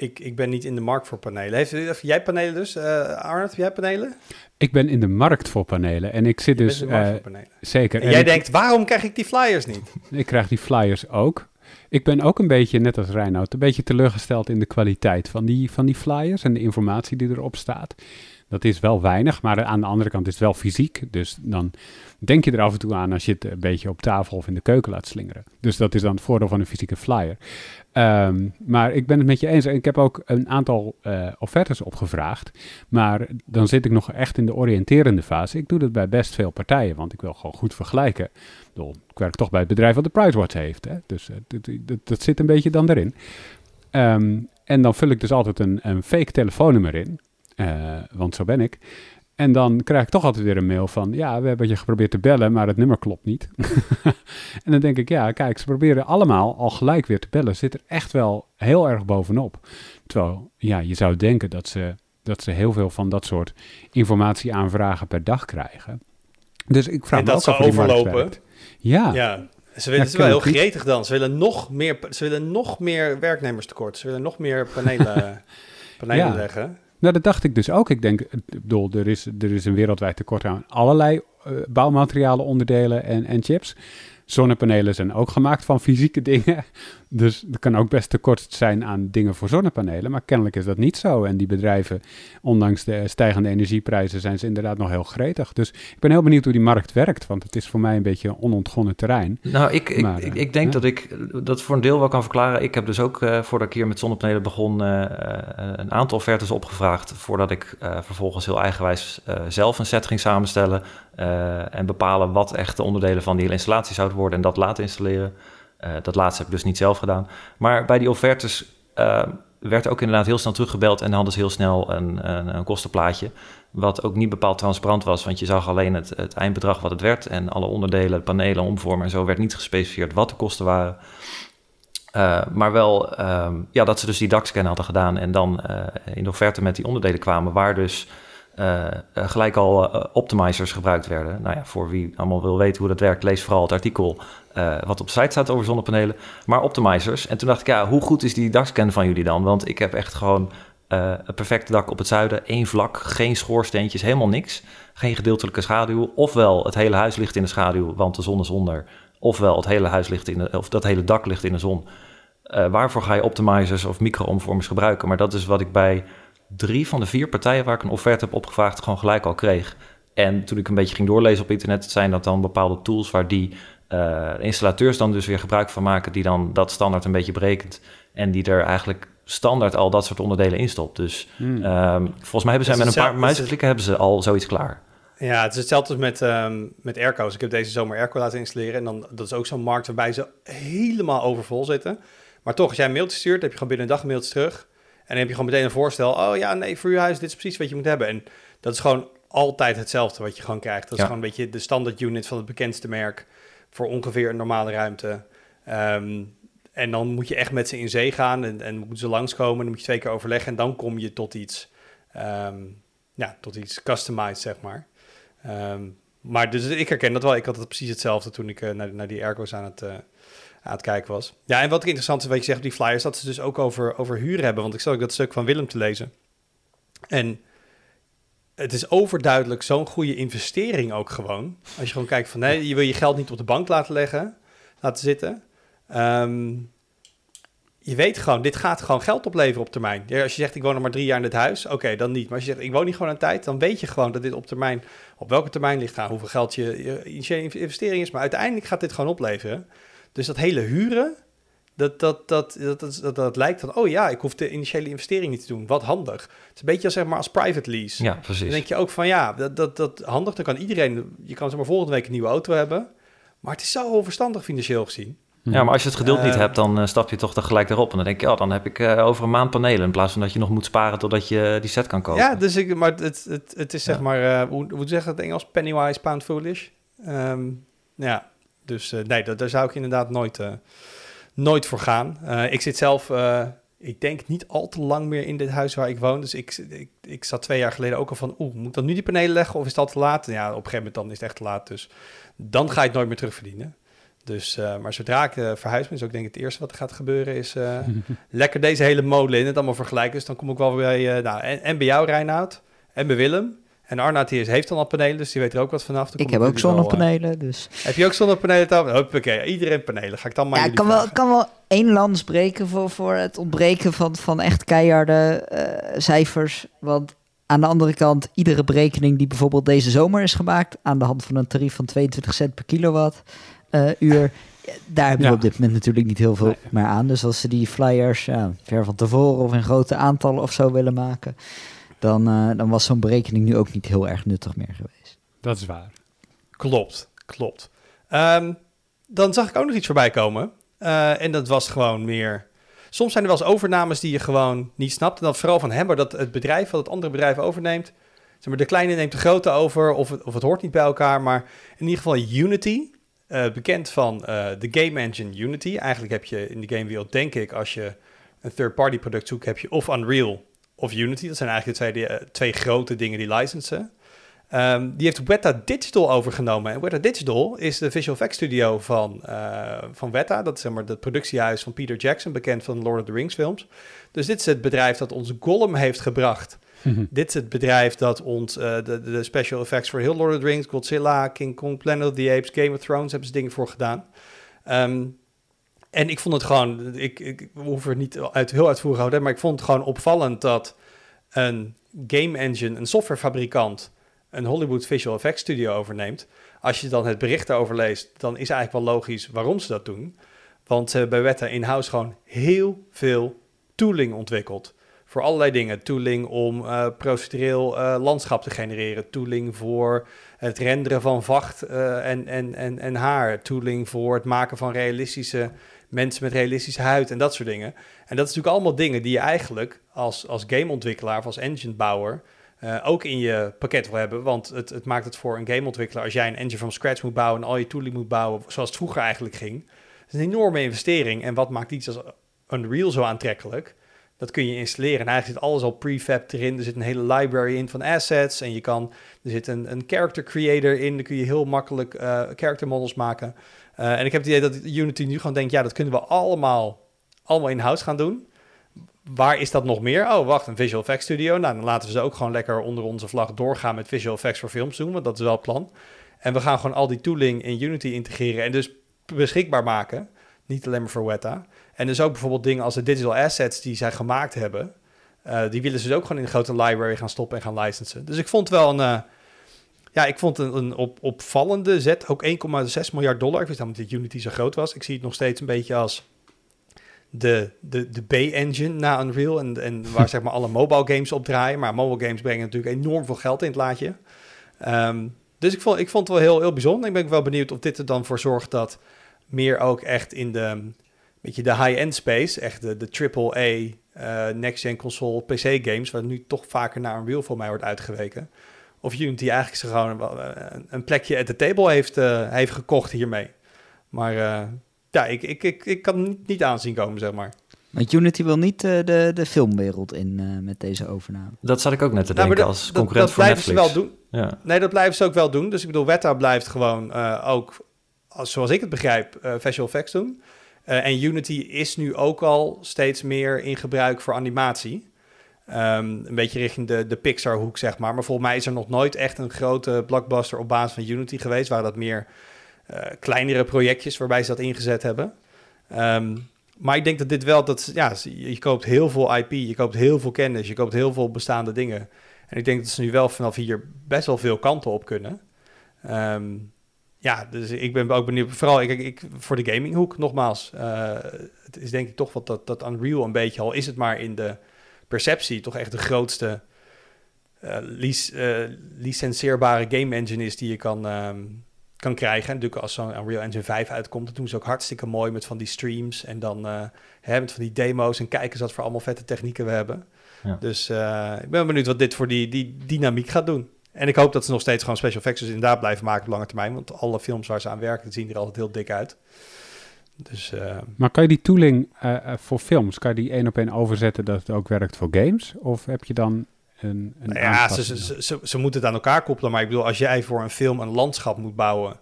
ik, ik ben niet in de markt voor panelen. Heeft, jij panelen dus? Uh, Arnold, heb jij panelen? Ik ben in de markt voor panelen en ik zit Je dus... bent in de markt uh, voor panelen. zeker. En, jij denkt, waarom krijg ik die flyers niet? Ik krijg die flyers ook. Ik ben ook een beetje, net als Reinoud, een beetje teleurgesteld in de kwaliteit van die, van die flyers en de informatie die erop staat. Dat is wel weinig, maar aan de andere kant is het wel fysiek. Dus dan denk je er af en toe aan als je het een beetje op tafel of in de keuken laat slingeren. Dus dat is dan het voordeel van een fysieke flyer. Um, maar ik ben het met je eens. Ik heb ook een aantal uh, offertes opgevraagd. Maar dan zit ik nog echt in de oriënterende fase. Ik doe dat bij best veel partijen, want ik wil gewoon goed vergelijken. Ik werk toch bij het bedrijf wat de Prizewatch heeft. Hè? Dus uh, dat, zit een beetje dan erin. Um, en dan vul ik dus altijd een, een fake telefoonnummer in. Uh, want zo ben ik. En dan krijg ik toch altijd weer een mail van, ja, we hebben je geprobeerd te bellen, maar het nummer klopt niet. en dan denk ik, ja, kijk, ze proberen allemaal al gelijk weer te bellen. Zit er echt wel heel erg bovenop. Terwijl, ja, je zou denken dat ze, dat ze heel veel van dat soort informatieaanvragen per dag krijgen. Dus ik vraag en me dat ook markt overlopen. Ja, Ja, ze willen Ja, het wel heel gretig dan. Ze willen nog meer, ze willen nog meer werknemers tekort. Ze willen nog meer panelen, panelen Ja. leggen. Nou, dat dacht ik dus ook. Ik denk, ik bedoel, er is, er is een wereldwijd tekort aan allerlei eh, bouwmaterialen, onderdelen en, en chips. Zonnepanelen zijn ook gemaakt van fysieke dingen. Dus er kan ook best tekort zijn aan dingen voor zonnepanelen. Maar kennelijk is dat niet zo. En die bedrijven, ondanks de stijgende energieprijzen, zijn ze inderdaad nog heel gretig. Dus ik ben heel benieuwd hoe die markt werkt. Want het is voor mij een beetje een onontgonnen terrein. Nou, ik, ik, Maar, ik, eh, ik denk ja. dat ik dat voor een deel wel kan verklaren. Ik heb dus ook, eh, voordat ik hier met zonnepanelen begon, eh, een aantal offertes opgevraagd. Voordat ik vervolgens heel eigenwijs zelf een set ging samenstellen. en bepalen wat echt de onderdelen van die hele installatie zouden worden. En dat laten installeren. Eh, dat laatste heb ik dus niet zelf gedaan. Maar bij die offertes eh, werd ook inderdaad heel snel teruggebeld. En dan hadden ze heel snel een, een, een kostenplaatje. Wat ook niet bepaald transparant was, want je zag alleen het, het eindbedrag wat het werd. En alle onderdelen, panelen, omvormen en zo werd niet gespecificeerd wat de kosten waren. Uh, maar wel ehm, ja, dat ze dus die DAX-scan hadden gedaan en dan in de offerte met die onderdelen kwamen, waar dus gelijk al optimizers gebruikt werden. Nou ja, voor wie allemaal wil weten hoe dat werkt, lees vooral het artikel wat op site staat over zonnepanelen. Maar optimizers. En toen dacht ik, ja, hoe goed is die DAX-scan van jullie dan? Want ik heb echt gewoon een perfect dak op het zuiden, één vlak, geen schoorsteentjes, helemaal niks. Geen gedeeltelijke schaduw. Ofwel het hele huis ligt in de schaduw, want de zon is onder. Ofwel het hele huis ligt in de, of dat hele dak ligt in de zon. Uh, waarvoor ga je optimizers of micro-omvormers gebruiken? Maar dat is wat ik bij drie van de vier partijen waar ik een offerte heb opgevraagd, gewoon gelijk al kreeg. En toen ik een beetje ging doorlezen op internet, zijn dat dan bepaalde tools waar die uh, installateurs dan dus weer gebruik van maken, die dan dat standaard een beetje berekent en die er eigenlijk standaard al dat soort onderdelen in stopt. Dus Hmm. um, volgens mij hebben zij Dat met een paar muizenklikken hebben ze al zoiets klaar. Ja, het is hetzelfde als met, ehm met airco's. Ik heb deze zomer airco laten installeren. En dan, dat is ook zo'n markt waarbij ze helemaal overvol zitten. Maar toch, als jij een mailtje stuurt, heb je gewoon binnen een dag een mailtje terug. En dan heb je gewoon meteen een voorstel. Oh ja, nee, voor je huis, dit is precies wat je moet hebben. En dat is gewoon altijd hetzelfde wat je gewoon krijgt. Dat is Ja. gewoon een beetje de standaard unit van het bekendste merk. Voor ongeveer een normale ruimte. Ehm, en dan moet je echt met ze in zee gaan. En, en moeten ze langskomen. Dan moet je twee keer overleggen. En dan kom je tot iets. Ehm, ja, tot iets customized, zeg maar. Ehm, maar dus ik herken dat wel. Ik had het precies hetzelfde toen ik naar, naar die Ergo's aan het, aan het kijken was. Ja, en wat interessant is, wat je zegt die flyers, dat ze dus ook over, over huur hebben. Want ik zat ook dat stuk van Willem te lezen. En het is overduidelijk zo'n goede investering ook gewoon. Als je gewoon kijkt van, nee, je wil je geld niet op de bank laten leggen, laten zitten. Ehm, je weet gewoon, dit gaat gewoon geld opleveren op termijn. Ja, als je zegt, ik woon nog maar drie jaar in dit huis, oké, dan niet. Maar als je zegt, ik woon niet gewoon een tijd, dan weet je gewoon dat dit op termijn, op welke termijn ligt aan, hoeveel geld je, je initiële investering is. Maar uiteindelijk gaat dit gewoon opleveren. Dus dat hele huren, dat, dat, dat, dat, dat, dat, lijkt dan, oh ja, ik hoef de initiële investering niet te doen. Wat handig. Het is een beetje als, zeg maar, als private lease. Ja, precies. Dan denk je ook van, ja, dat, dat, dat handig. Dan kan iedereen, je kan zeg maar volgende week een nieuwe auto hebben. Maar het is zo onverstandig financieel gezien. Ja, maar als je het geduld niet Uh, hebt, dan eh, stap je toch tegelijk erop. En dan denk je, ja, dan heb ik eh, over een maand panelen. In plaats van dat je nog moet sparen totdat je die set kan kopen. Ja, dus ik, maar het, het, het is zeg maar, eh, hoe, hoe zeg je het Engels? Pennywise, pound foolish. Ehm, ja, dus eh, nee, dat, daar zou ik inderdaad nooit, eh, nooit voor gaan. Eh, ik zit zelf, eh, ik denk niet al te lang meer in dit huis waar ik woon. Dus ik, ik, ik zat twee jaar geleden ook al van, oeh, moet ik dan nu die panelen leggen of is dat te laat? Ja, op een gegeven moment dan is het echt te laat. Dus dan ga je het nooit meer terugverdienen. Dus, eh, maar zodra ik verhuis ben, is ook denk ik het eerste wat er gaat gebeuren, is lekker deze hele molen in het allemaal vergelijken. Dus dan kom ik wel weer bij, nou, en, en bij jou Reinoud, en bij Willem. En Arnoud hier heeft dan al panelen, dus die weet er ook wat vanaf. Dan Ik heb ook eh, zonnepanelen, dus... heb je ook zonnepanelen thuis? Hoppakee, iedereen panelen. Ga ik dan maar Ja, ik kan wel, kan wel één lans breken voor, voor het ontbreken van, van echt keiharde eh, cijfers. Want aan de andere kant, iedere berekening die bijvoorbeeld deze zomer is gemaakt... aan de hand van een tarief van 22 cent per kilowatt eh, uur... Daar hebben we Ja. op dit moment natuurlijk niet heel veel Nee. meer aan. Dus als ze die flyers ja, ver van tevoren of in grote aantallen of zo willen maken... dan, eh, dan was zo'n berekening nu ook niet heel erg nuttig meer geweest. Dat is waar. Klopt, klopt. Ehm, dan zag ik ook nog iets voorbij komen. Eh, en dat was gewoon meer... Soms zijn er wel eens overnames die je gewoon niet snapt. En dat vooral van hem, maar dat het bedrijf, wat het andere bedrijf overneemt... Zeg maar, de kleine neemt de grote over, of het, of het hoort niet bij elkaar. Maar in ieder geval Unity, eh, bekend van de game engine Unity. Eigenlijk heb je in de gamewereld, denk ik, als je een third-party product zoekt... heb je of Unreal of Unity. Dat zijn eigenlijk de twee, eh, twee grote dingen die licensen. Ehm, die heeft Weta Digital overgenomen. En Weta Digital is de visual effects studio van, eh, van Weta. Dat is zeg maar het productiehuis van Peter Jackson, bekend van Lord of the Rings films. Dus dit is het bedrijf dat ons Gollum heeft gebracht. Dit is het bedrijf dat ons eh, de, de special effects voor heel Lord of the Rings, Godzilla, King Kong, Planet of the Apes, Game of Thrones hebben ze dingen voor gedaan. Ehm, en ik vond het gewoon, ik, ik hoef er niet uit, heel uitvoerig houden, maar ik vond het gewoon opvallend dat een game engine, een softwarefabrikant, een Hollywood Visual Effects studio overneemt. Als je dan het bericht daarover leest, dan is eigenlijk wel logisch waarom ze dat doen. Want ze hebben bij Weta in-house gewoon heel veel tooling ontwikkeld. Voor allerlei dingen. Tooling om eh, procedureel eh, landschap te genereren. Tooling voor het renderen van vacht eh, en, en, en, en haar. Tooling voor het maken van realistische mensen met realistische huid en dat soort dingen. En dat is natuurlijk allemaal dingen die je eigenlijk als, als gameontwikkelaar of als enginebouwer eh, ook in je pakket wil hebben. Want het, het maakt het voor een gameontwikkelaar, als jij een engine from scratch moet bouwen en al je tooling moet bouwen, zoals het vroeger eigenlijk ging. Is een enorme investering. En wat maakt iets als Unreal zo aantrekkelijk? Dat kun je installeren. En eigenlijk zit alles al prefab erin. Er zit een hele library in van assets. En je kan, er zit een, een character creator in. Dan kun je heel makkelijk eh character models maken. Eh, en ik heb het idee dat Unity nu gewoon denkt, ja, dat kunnen we allemaal, allemaal in-house gaan doen. Waar is dat nog meer? Oh, wacht, een visual effects studio. Nou, dan laten we ze ook gewoon lekker onder onze vlag doorgaan met visual effects voor films doen, want dat is wel het plan. En we gaan gewoon al die tooling in Unity integreren en dus beschikbaar maken. Niet alleen maar voor Weta. En dus ook bijvoorbeeld dingen als de digital assets die zij gemaakt hebben. eh, die willen ze dus ook gewoon in een grote library gaan stoppen en gaan licensen. Dus ik vond wel een, eh, ja, ik vond een, een op, opvallende zet. Ook 1,6 miljard dollar. Ik wist helemaal niet dat Unity zo groot was. Ik zie het nog steeds een beetje als de, de, de B-engine na Unreal. En, en waar zeg maar alle mobile games op draaien. Maar mobile games brengen natuurlijk enorm veel geld in het laadje. Ehm, dus ik vond, ik vond het wel heel, heel bijzonder. Ik ben ook wel benieuwd of dit er dan voor zorgt dat meer ook echt in de, beetje de high-end space, echt de, de AAA eh next-gen console PC games, waar nu toch vaker naar Unreal voor mij wordt uitgeweken. Of Unity eigenlijk zo gewoon eh, een, plekje at the table heeft, eh, heeft gekocht hiermee. Maar eh, ja, ik, ik, ik, ik kan het niet aanzien komen, zeg maar. Want Unity wil niet eh, de, de filmwereld in eh, met deze overname. Dat zat ik ook net te Nou, denken dat- als dat- concurrent dat voor blijven Netflix. ze wel doen. Ja. Nee, dat blijven ze ook wel doen. Dus ik bedoel, Weta blijft gewoon eh, ook, als, zoals ik het begrijp, visual effects doen. En Unity is nu ook al steeds meer in gebruik voor animatie. Ehm, een beetje richting de, de Pixar-hoek, zeg maar. Maar volgens mij is er nog nooit echt een grote blockbuster op basis van Unity geweest. Waren dat meer eh, kleinere projectjes waarbij ze dat ingezet hebben. Ehm, maar ik denk dat dit wel, dat, ja, je koopt heel veel IP, je koopt heel veel kennis, je koopt heel veel bestaande dingen. En ik denk dat ze nu wel vanaf hier best wel veel kanten op kunnen. Ehm, ja, dus ik ben ook benieuwd. Vooral ik, ik, voor de gaminghoek, nogmaals. eh, het is denk ik toch wat dat, dat Unreal een beetje, al is het maar in de perceptie, toch echt de grootste eh, lic- eh, licenseerbare game engine is die je kan, ehm, kan krijgen. En natuurlijk als zo'n Unreal Engine 5 uitkomt, dat doen ze ook hartstikke mooi met van die streams en dan hè, met van die demo's en kijken eens wat voor allemaal vette technieken we hebben. Ja. Dus ik ben benieuwd wat dit voor die, die dynamiek gaat doen. En ik hoop dat ze nog steeds gewoon special effects dus inderdaad blijven maken op lange termijn. Want alle films waar ze aan werken, zien er altijd heel dik uit. Dus eh, Maar kan je die tooling eh, eh, voor films, kan je die één op één overzetten dat het ook werkt voor games? Of heb je dan een, een nou ja, ze, aanpassing ze, dan? ze, ze moeten het aan elkaar koppelen. Maar ik bedoel, als jij voor een film een landschap moet bouwen,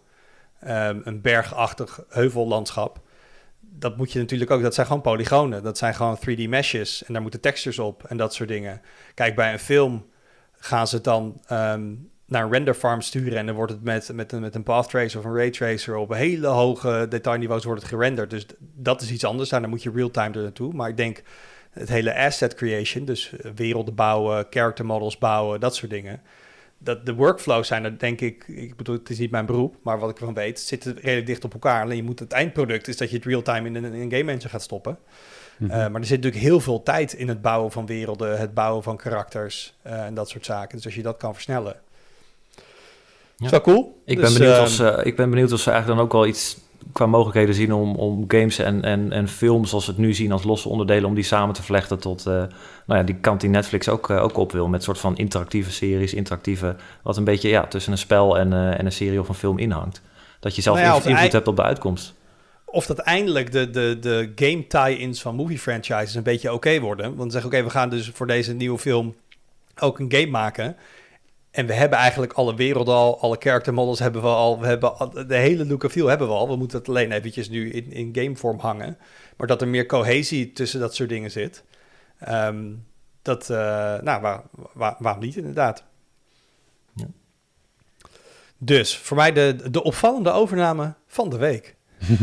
ehm, een bergachtig heuvellandschap, dat moet je natuurlijk ook. Dat zijn gewoon polygonen. Dat zijn gewoon 3D meshes. En daar moeten textures op en dat soort dingen. Kijk, bij een film gaan ze dan ehm, naar een render farm sturen. En dan wordt het met, met, een, met een path tracer of een ray tracer op hele hoge detailniveaus wordt het gerenderd. Dus dat is iets anders. Daar moet je real-time er naartoe. Maar ik denk het hele asset creation, dus eh, werelden bouwen, character models bouwen, dat soort dingen. Dat de workflows zijn er, denk ik, ik bedoel, het is niet mijn beroep, maar wat ik ervan weet, zitten redelijk dicht op elkaar. Alleen je moet het eindproduct is dat je het real-time in een, in een game engine gaat stoppen. Mhm. Eh, maar er zit natuurlijk heel veel tijd in het bouwen van werelden, het bouwen van karakters eh, en dat soort zaken. Dus als je dat kan versnellen. Ja. Is wel cool. Ik, Dus, ben benieuwd ehm, of ze, ik ben benieuwd of ze eigenlijk dan ook wel iets qua mogelijkheden zien om, om games en, en, en films zoals we het nu zien als losse onderdelen, om die samen te vlechten tot eh, nou ja, die kant die Netflix ook, eh, ook op wil. Met soort van interactieve series, interactieve, wat een beetje ja, tussen een spel en, eh, en een serie of een film inhangt. Dat je zelf Nou ja, invloed hebt op de uitkomst. of dat eindelijk de, de, de game tie-ins van movie franchises een beetje oké worden. Want zeggen oké, we gaan dus voor deze nieuwe film ook een game maken. En we hebben eigenlijk alle werelden al, alle character models hebben we al. We hebben al- de hele look and feel hebben we al. We moeten het alleen eventjes nu in, in gamevorm hangen. Maar dat er meer cohesie tussen dat soort dingen zit. Ehm, dat, eh, nou, waar, waar, waarom niet inderdaad? Ja. Dus voor mij de, de opvallende overname van de week.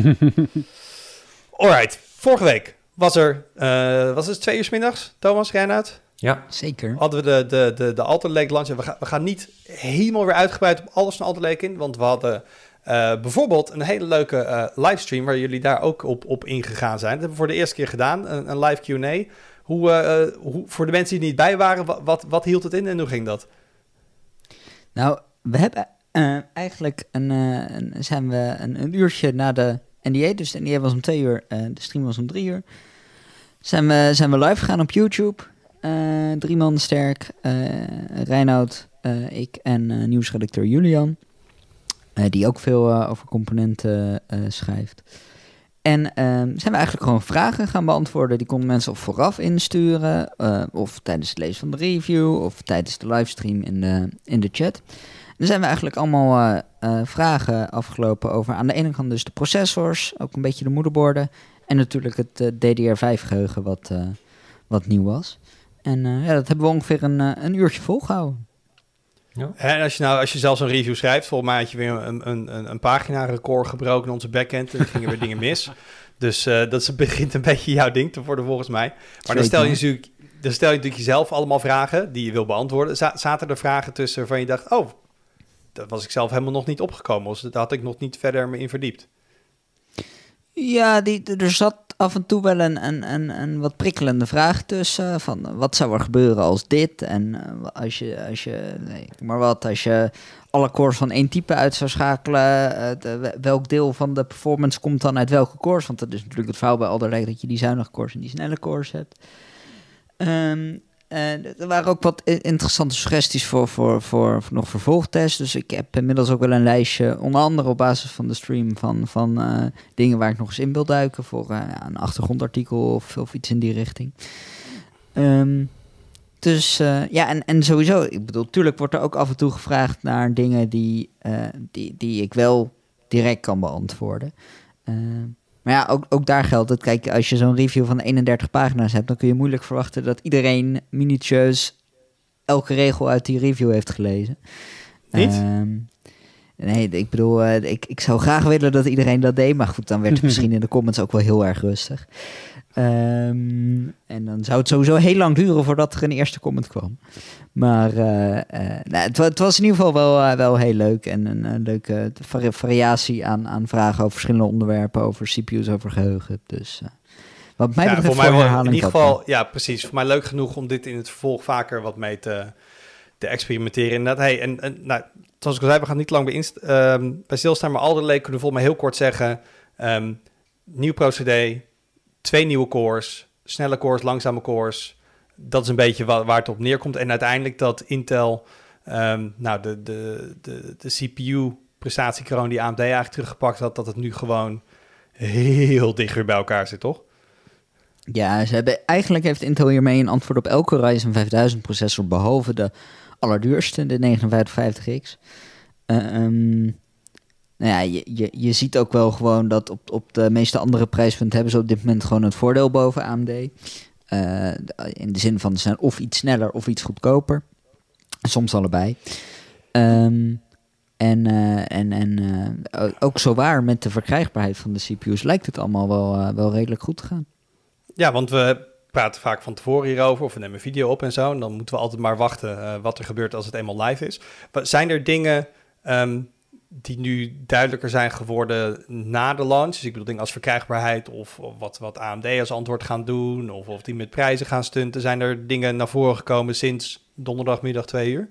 Alright, vorige week was er, eh, was het twee uur 's middags, Thomas, Reinoud? Ja, Zeker. Hadden we de, de, de, de Alter Lake launch. En we, gaan we gaan niet helemaal weer uitgebreid op alles van Alter Lake in, want we hadden eh, bijvoorbeeld een hele leuke eh, livestream waar jullie daar ook op, op ingegaan zijn. Dat hebben we voor de eerste keer gedaan, een, een live Q&A. Hoe, eh, hoe, voor de mensen die er niet bij waren, wat, wat, wat hield het in en hoe ging dat? Nou, we hebben eh, eigenlijk een, eh, een, zijn we een, een uurtje na de NDA, dus de NDA was om twee uur, de stream was om drie uur, zijn we, zijn we live gegaan op YouTube. Eh, drie man sterk, eh Reinoud, eh, ik en nieuwsredacteur Julian, die ook veel over componenten schrijft. En ehm, zijn we eigenlijk gewoon vragen gaan beantwoorden. Die konden mensen of vooraf insturen, of tijdens het lezen van de review, of tijdens de livestream in de, in de chat. Er zijn we eigenlijk allemaal vragen afgelopen over aan de ene kant dus de processors, ook een beetje de moederborden. En natuurlijk het eh, DDR5-geheugen wat, wat nieuw was. En eh, ja, dat hebben we ongeveer een, eh, een uurtje volgehouden. En als je nou, als je zelfs een review schrijft, volgens mij had je weer een, een, een, een pagina-record gebroken in onze backend. En er gingen weer dingen mis. Dus eh, dat begint een beetje jouw ding te worden volgens mij. Maar dan stel je natuurlijk, dan stel je natuurlijk jezelf allemaal vragen die je wil beantwoorden. Zaten er vragen tussen waarvan je dacht, oh, dat was ik zelf helemaal nog niet opgekomen. Dus daar had ik nog niet verder me in verdiept. Ja, er zat af en toe wel een, een, wat prikkelende vraag tussen. Van wat zou er gebeuren als dit? En eh, als je, als je nee, maar wat, als je alle cores van één type uit zou schakelen, eh, welk deel van de performance komt dan uit welke cores? Want dat is natuurlijk het verhaal bij Alder Lake dat je die zuinige cores en die snelle cores hebt. Ehm, eh, er waren ook wat interessante suggesties voor, voor, voor, nog vervolgtests. Dus ik heb inmiddels ook wel een lijstje, onder andere op basis van de stream, van, van eh, dingen waar ik nog eens in wil duiken. Voor eh, een achtergrondartikel of, of iets in die richting. Ehm, dus ja, en, en sowieso, ik bedoel, tuurlijk wordt er ook af en toe gevraagd naar dingen die, die, die ik wel direct kan beantwoorden. Maar ja, ook, ook daar geldt het. Kijk, als je zo'n review van 31 pagina's hebt, dan kun je moeilijk verwachten dat iedereen minutieus elke regel uit die review heeft gelezen. Niet? Ehm, nee, ik bedoel, eh, ik, ik zou graag willen dat iedereen dat deed, maar goed, dan werd het misschien in de comments ook wel heel erg rustig. Ehm, en dan zou het sowieso heel lang duren voordat er een eerste comment kwam. Maar eh, eh, nou, het, wa- het was in ieder geval wel, eh, wel heel leuk. En een, een leuke vari- variatie aan, aan vragen over verschillende onderwerpen. Over CPU's, over geheugen. Dus wat mij ja, betreft voor mij herhaling in ieder geval, ja, precies. Voor mij leuk genoeg om dit in het vervolg vaker wat mee te, te experimenteren. Inderdaad, hey, en, en nou, zoals ik al zei, we gaan niet lang bij, inst- ehm, bij stilstaan, maar Alder Lake kunnen we volgens mij heel kort zeggen. ehm, nieuw procedé, twee nieuwe cores, snelle cores, langzame cores. Dat is een beetje wa- waar het op neerkomt. En uiteindelijk dat Intel, ehm, nou, de, de, de, de CPU-prestatiekroon die AMD eigenlijk teruggepakt had, dat het nu gewoon heel dicht weer bij elkaar zit, toch? Ja, ze hebben, eigenlijk heeft Intel hiermee een antwoord op elke Ryzen 5000 processor, behalve de allerduurste, de 5950X. Eh, ehm, nou ja, je, je, je ziet ook wel gewoon dat op, op de meeste andere prijspunten hebben ze op dit moment gewoon het voordeel boven AMD. Eh, in de zin van ze zijn of iets sneller of iets goedkoper. Soms allebei. Ehm, en eh, en, en eh, ook zo waar met de verkrijgbaarheid van de CPU's lijkt het allemaal wel, wel redelijk goed te gaan. Ja, want we praten vaak van tevoren hierover, of we nemen video op en zo. En dan moeten we altijd maar wachten wat er gebeurt als het eenmaal live is. Zijn er dingen ehm, die nu duidelijker zijn geworden na de launch? Dus ik bedoel dingen als verkrijgbaarheid of, wat, wat AMD als antwoord gaan doen, of of die met prijzen gaan stunten. Zijn er dingen naar voren gekomen sinds donderdagmiddag twee uur?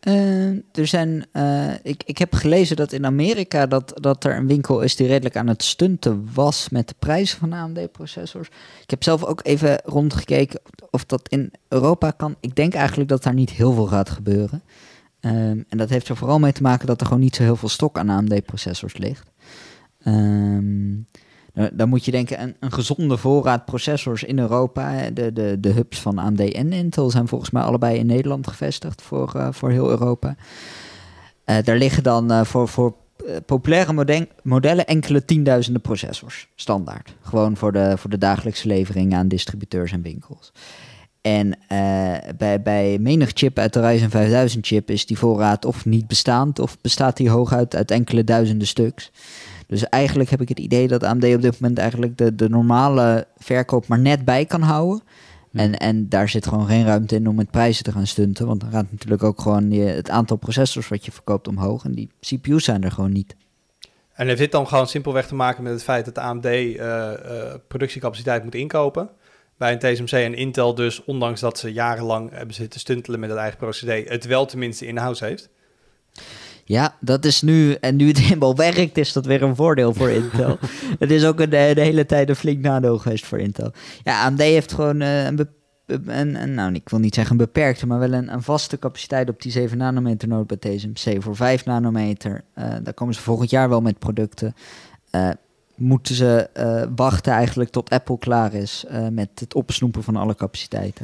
Eh, er zijn, eh, ik, ik heb gelezen dat in Amerika dat, dat er een winkel is die redelijk aan het stunten was met de prijzen van AMD-processors. Ik heb zelf ook even rondgekeken of dat in Europa kan. Ik denk eigenlijk dat daar niet heel veel gaat gebeuren. Ehm, en dat heeft er vooral mee te maken dat er gewoon niet zo heel veel stok aan AMD-processors ligt. Ehm, nou, dan moet je denken, een, een gezonde voorraad processors in Europa. De, de, de hubs van AMD en Intel zijn volgens mij allebei in Nederland gevestigd voor, eh, voor heel Europa. Eh, daar liggen dan eh, voor, voor populaire modellen enkele tienduizenden processors. Standaard. Gewoon voor de, voor de dagelijkse levering aan distributeurs en winkels. En eh, bij, bij menig chip uit de Ryzen 5000 chip is die voorraad of niet bestaand... of bestaat die hooguit uit enkele duizenden stuks. Dus eigenlijk heb ik het idee dat AMD op dit moment eigenlijk de, de normale verkoop maar net bij kan houden. En, en daar zit gewoon geen ruimte in om met prijzen te gaan stunten. Want dan gaat natuurlijk ook gewoon je, het aantal processors wat je verkoopt omhoog. En die CPU's zijn er gewoon niet. En heeft dit dan gewoon simpelweg te maken met het feit dat AMD eh, eh, productiecapaciteit moet inkopen? Bij een TSMC en Intel dus, ondanks dat ze jarenlang hebben zitten stuntelen met het eigen procedé, het wel tenminste in-house heeft. Ja, dat is nu, en nu het eenmaal werkt, is dat weer een voordeel voor Intel. het is ook een, de, de hele tijd een flink nadeel geweest voor Intel. Ja, AMD heeft gewoon eh, een, een, een, nou ik wil niet zeggen een beperkte, maar wel een, een vaste capaciteit op die 7 nanometer node bij TSMC voor 5 nanometer. Eh, daar komen ze volgend jaar wel met producten. Eh, moeten ze eh, wachten eigenlijk tot Apple klaar is eh, met het opsnoepen van alle capaciteit.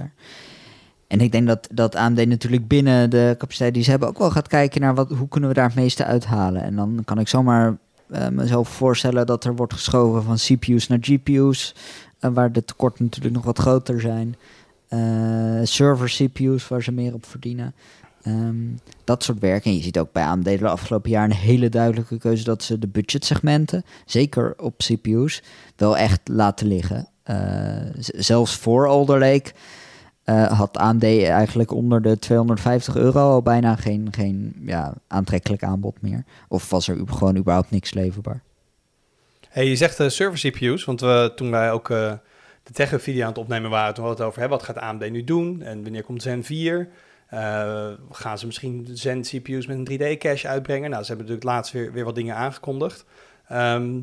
En ik denk dat, dat AMD natuurlijk binnen de capaciteit die ze hebben ook wel gaat kijken naar wat, hoe kunnen we daar het meeste uithalen. En dan kan ik zomaar eh, mezelf voorstellen dat er wordt geschoven van CPU's naar GPU's, waar de tekorten natuurlijk nog wat groter zijn. Server CPU's waar ze meer op verdienen. Ehm, dat soort werk. En je ziet ook bij AMD de afgelopen jaar een hele duidelijke keuze dat ze de budgetsegmenten, zeker op CPU's, wel echt laten liggen. Eh, zelfs voor Alder Lake eh, had AMD eigenlijk onder de 250 euro al bijna geen, geen ja, aantrekkelijk aanbod meer. Of was er gewoon überhaupt niks leverbaar? Hey, je zegt eh, server CPU's, want we, toen wij ook de tech video aan het opnemen waren, toen we het over hè, wat gaat AMD nu doen en wanneer komt Zen 4? Eh, gaan ze misschien Zen CPU's met een 3D-cache uitbrengen? Nou, ze hebben natuurlijk laatst weer, weer wat dingen aangekondigd. Ehm,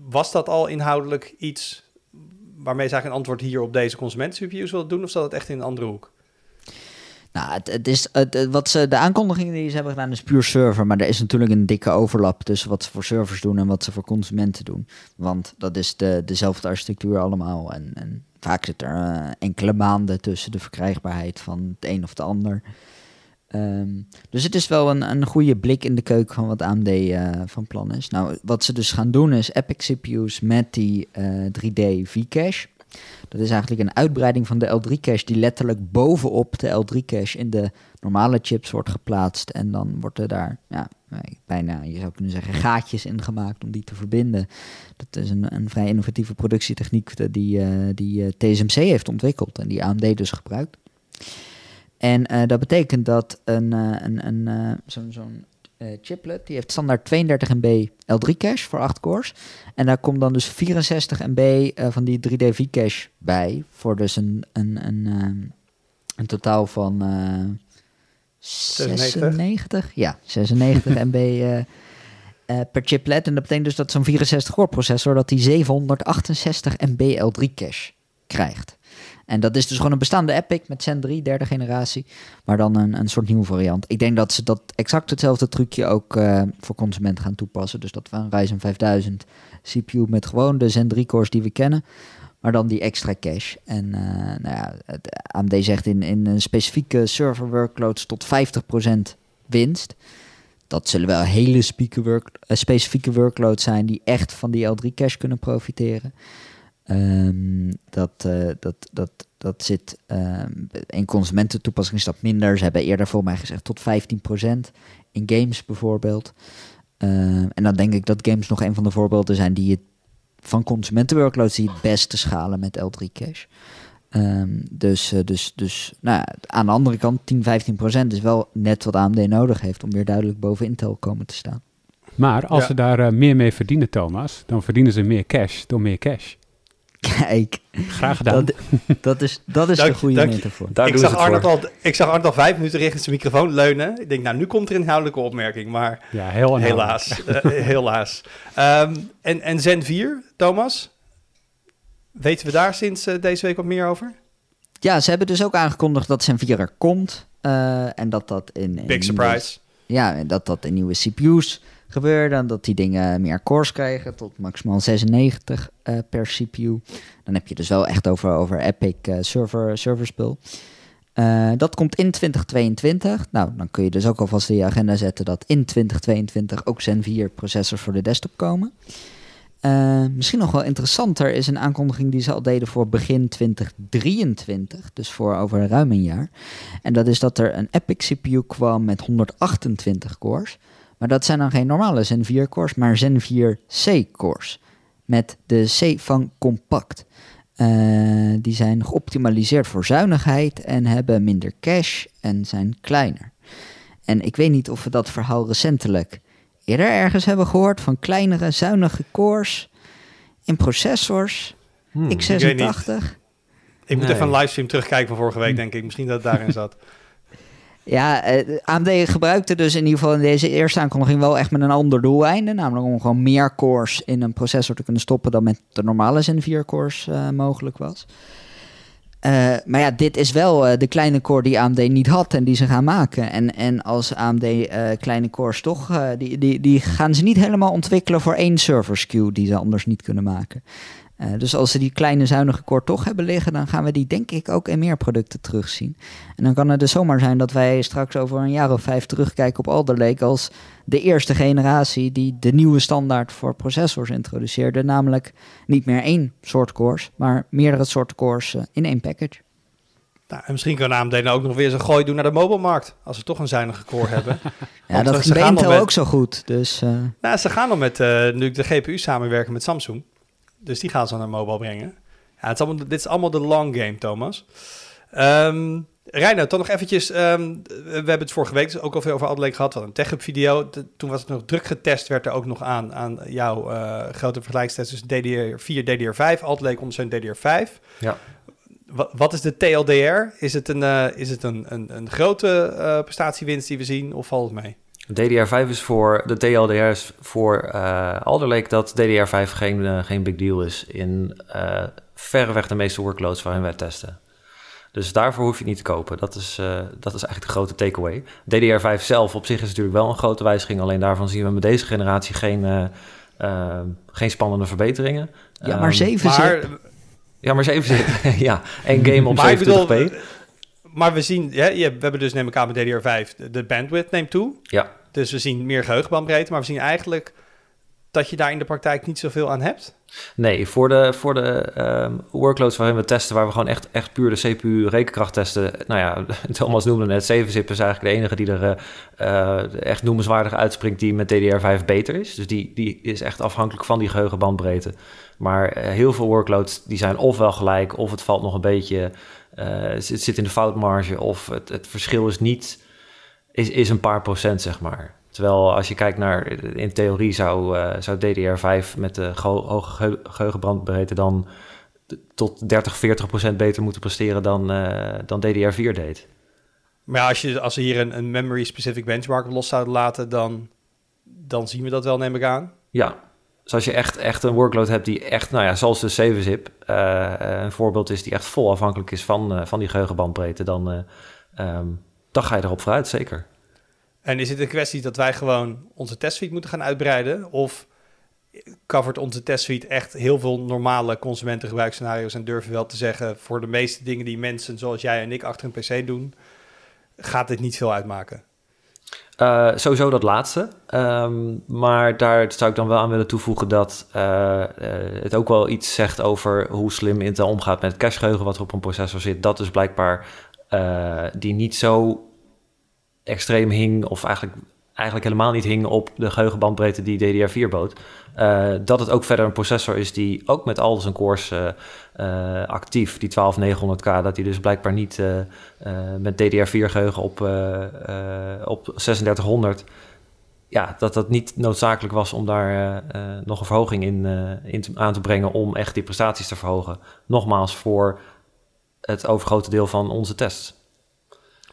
was dat al inhoudelijk iets waarmee ze eigenlijk een antwoord hier op deze consumenten-CPU's willen doen? Of zat het echt in een andere hoek? Nou, het, het is, het, wat ze, de aankondigingen die ze hebben gedaan is puur server. Maar er is natuurlijk een dikke overlap tussen wat ze voor servers doen en wat ze voor consumenten doen. Want dat is de, dezelfde architectuur allemaal. En, en vaak zit er eh, enkele maanden tussen de verkrijgbaarheid van het een of het ander. Ehm, dus het is wel een, een goede blik in de keuken van wat AMD eh, van plan is. Nou, wat ze dus gaan doen is Epic CPU's met die 3D eh, V-cache. Dat is eigenlijk een uitbreiding van de L3-cache die letterlijk bovenop de L3-cache in de normale chips wordt geplaatst. En dan wordt er daar ja, bijna, je zou kunnen zeggen, gaatjes in gemaakt om die te verbinden. Dat is een, een vrij innovatieve productietechniek die, uh, die TSMC heeft ontwikkeld en die AMD dus gebruikt. En uh, dat betekent dat een, een, een, zo'n zo'n chiplet, die heeft standaard 32 MB L3 cache voor 8 cores. En daar komt dan dus 64 MB van die 3D V cache bij. Voor dus een, een, een, een totaal van 96? Ja, 96 MB per chiplet. En dat betekent dus dat zo'n 64 core processor dat die 768 MB L3 cache krijgt. En dat is dus gewoon een bestaande Epic met Zen 3, derde generatie. Maar dan een, een soort nieuwe variant. Ik denk dat ze dat exact hetzelfde trucje ook uh, voor consumenten gaan toepassen. Dus dat we een Ryzen 5000 CPU met gewoon de Zen 3 cores die we kennen. Maar dan die extra cache. En uh, nou ja, het AMD zegt in, in een specifieke server workloads tot 50% winst. Dat zullen wel hele uh, specifieke workloads zijn die echt van die L3 cache kunnen profiteren. Um, dat, uh, dat, dat, dat zit um, in consumententoepassing is dat minder. Ze hebben eerder voor mij gezegd tot 15% in games bijvoorbeeld. Um, en dan denk ik dat games nog een van de voorbeelden zijn die het van consumentenworkloads die het beste schalen met L3 cache. Um, dus, uh, dus, dus nou, aan de andere kant 10, 15% is wel net wat AMD nodig heeft om weer duidelijk boven Intel komen te staan. Maar als ja. ze daar uh, meer mee verdienen, Thomas, dan verdienen ze meer cash door meer cash. Kijk. Graag gedaan. Dat, dat is, dat is dank, de goede dank, metafoor. ik, zag Arnold al, ik zag Arnold al vijf minuten richting zijn microfoon leunen. Ik denk, nou, nu komt er een inhoudelijke opmerking. Maar ja, heel helaas. uh, helaas. Um, en, en Zen 4, Thomas? Weten we daar sinds uh, deze week wat meer over? Ja, ze hebben dus ook aangekondigd dat Zen 4 er komt. Uh, en dat dat in... in Big surprise. Nieuwe, ja, dat dat in nieuwe CPU's gebeurt. Dan dat die dingen meer cores krijgen, tot maximaal 96 uh, per CPU. Dan heb je dus wel echt over, over Epic uh, server, server spul. Uh, dat komt in 2022. Nou, dan kun je dus ook alvast in je agenda zetten dat in 2022 ook Zen 4 processors voor de desktop komen. Misschien nog wel interessanter is een aankondiging die ze al deden voor begin 2023, dus voor over ruim een jaar. En dat is dat er een Epic CPU kwam met 128 cores. Maar dat zijn dan geen normale Zen 4 cores, maar Zen 4 C cores. Met de C van compact. Uh, die zijn geoptimaliseerd voor zuinigheid en hebben minder cache en zijn kleiner. En ik weet niet of we dat verhaal recentelijk eerder ergens hebben gehoord van kleinere zuinige cores in processors. Hmm, x86. Ik, ik moet nee. even een livestream terugkijken van vorige week, denk ik. Misschien dat het daarin zat. Ja, uh, AMD gebruikte dus in ieder geval in deze eerste aankondiging wel echt met een ander doeleinde. Namelijk om gewoon meer cores in een processor te kunnen stoppen dan met de normale Zen 4 cores uh, mogelijk was. Uh, maar ja, dit is wel de kleine core die AMD niet had en die ze gaan maken. En, en als AMD kleine cores toch, die, die, die gaan ze niet helemaal ontwikkelen voor één server SKU die ze anders niet kunnen maken. Uh, dus als ze die kleine zuinige core toch hebben liggen, dan gaan we die denk ik ook in meer producten terugzien. En dan kan het dus zomaar zijn dat wij straks over een jaar of vijf terugkijken op Alder Lake als de eerste generatie die de nieuwe standaard voor processors introduceerde. Namelijk niet meer één soort cores, maar meerdere soorten cores in één package. Nou, en misschien kan AMD ook nog weer een gooi doen naar de mobilemarkt. Als ze toch een zuinige core hebben. ja, Want dat bij Intel met... ook zo goed. Dus, uh... Nou, ze gaan dan met uh, nu de GPU samenwerken met Samsung. Dus die gaan ze naar mobile brengen. Ja, het is allemaal, dit is allemaal de long game, Thomas. Um, Reino, toch nog eventjes. Um, we hebben het vorige week dus ook al veel over Adelaide gehad. Hadden een tech video. De, toen was het nog druk getest, werd er ook nog aan, aan jouw uh, grote vergelijkstest. Dus DDR4, DDR5. Adelaide ondersteunt DDR5. Ja. Wat, wat is de TLDR? Is het een, uh, is het een, een, een grote uh, prestatiewinst die we zien of valt het mee? DDR5 is voor, de TLDR is voor uh, Alder Lake dat DDR5 geen, uh, geen big deal is in uh, verreweg de meeste workloads waarin wij testen. Dus daarvoor hoef je het niet te kopen. Dat is, dat is eigenlijk de grote takeaway. DDR5 zelf op zich is natuurlijk wel een grote wijziging. Alleen daarvan zien we met deze generatie geen, geen spannende verbeteringen. Ja, maar 7 Ehm, maar, Ja, maar 7 zit. ja, en game op 70p. Maar we zien, we hebben dus neem ik aan met DDR5, de, de bandwidth neemt toe. Ja. Dus we zien meer geheugenbandbreedte, maar we zien eigenlijk dat je daar in de praktijk niet zoveel aan hebt. Nee, voor de, voor de um, workloads waarin we testen, waar we gewoon echt, echt puur de CPU-rekenkracht testen. Nou ja, Thomas noemde net, 7-zip is eigenlijk de enige die er uh, echt noemenswaardig uitspringt die met DDR5 beter is. Dus die, die is echt afhankelijk van die geheugenbandbreedte. Maar uh, heel veel workloads die zijn ofwel gelijk, of het valt nog een beetje, uh, het zit in de foutmarge, of het, het verschil is niet, is, is een paar procent zeg maar. Terwijl als je kijkt naar, in theorie zou, uh, zou DDR5 met de hoge ge geheugenbrandbreedte dan tot 30, 40 procent beter moeten presteren dan, uh, dan DDR4 deed. Maar ja, als, je, als we hier een, een memory-specific benchmark los zouden laten, dan, dan zien we dat wel, neem ik aan. Ja, dus als je echt, echt een workload hebt die echt, nou ja, zoals de 7-zip, uh, een voorbeeld is die echt vol afhankelijk is van, uh, van die geheugenbandbreedte, dan, um, dan ga je erop vooruit, zeker. En is het een kwestie dat wij gewoon onze testsuite moeten gaan uitbreiden? Of covert onze testsuite echt heel veel normale consumentengebruiksscenario's en durven wel te zeggen, voor de meeste dingen die mensen zoals jij en ik achter een PC doen, gaat dit niet veel uitmaken? Uh, sowieso dat laatste. Um, maar daar zou ik dan wel aan willen toevoegen dat uh, uh, het ook wel iets zegt over hoe slim Intel omgaat met het cachegeheugen wat er op een processor zit. Dat is blijkbaar die niet zo extreem hing, of eigenlijk, eigenlijk helemaal niet hing op de geheugenbandbreedte die DDR4 bood. Uh, dat het ook verder een processor is die ook met al zijn cores uh, uh, actief, die 12900K, dat die dus blijkbaar niet met DDR4 geheugen op, op 3600, ja, dat dat niet noodzakelijk was om daar nog een verhoging in, in aan te brengen om echt die prestaties te verhogen. Nogmaals, voor het overgrote deel van onze tests.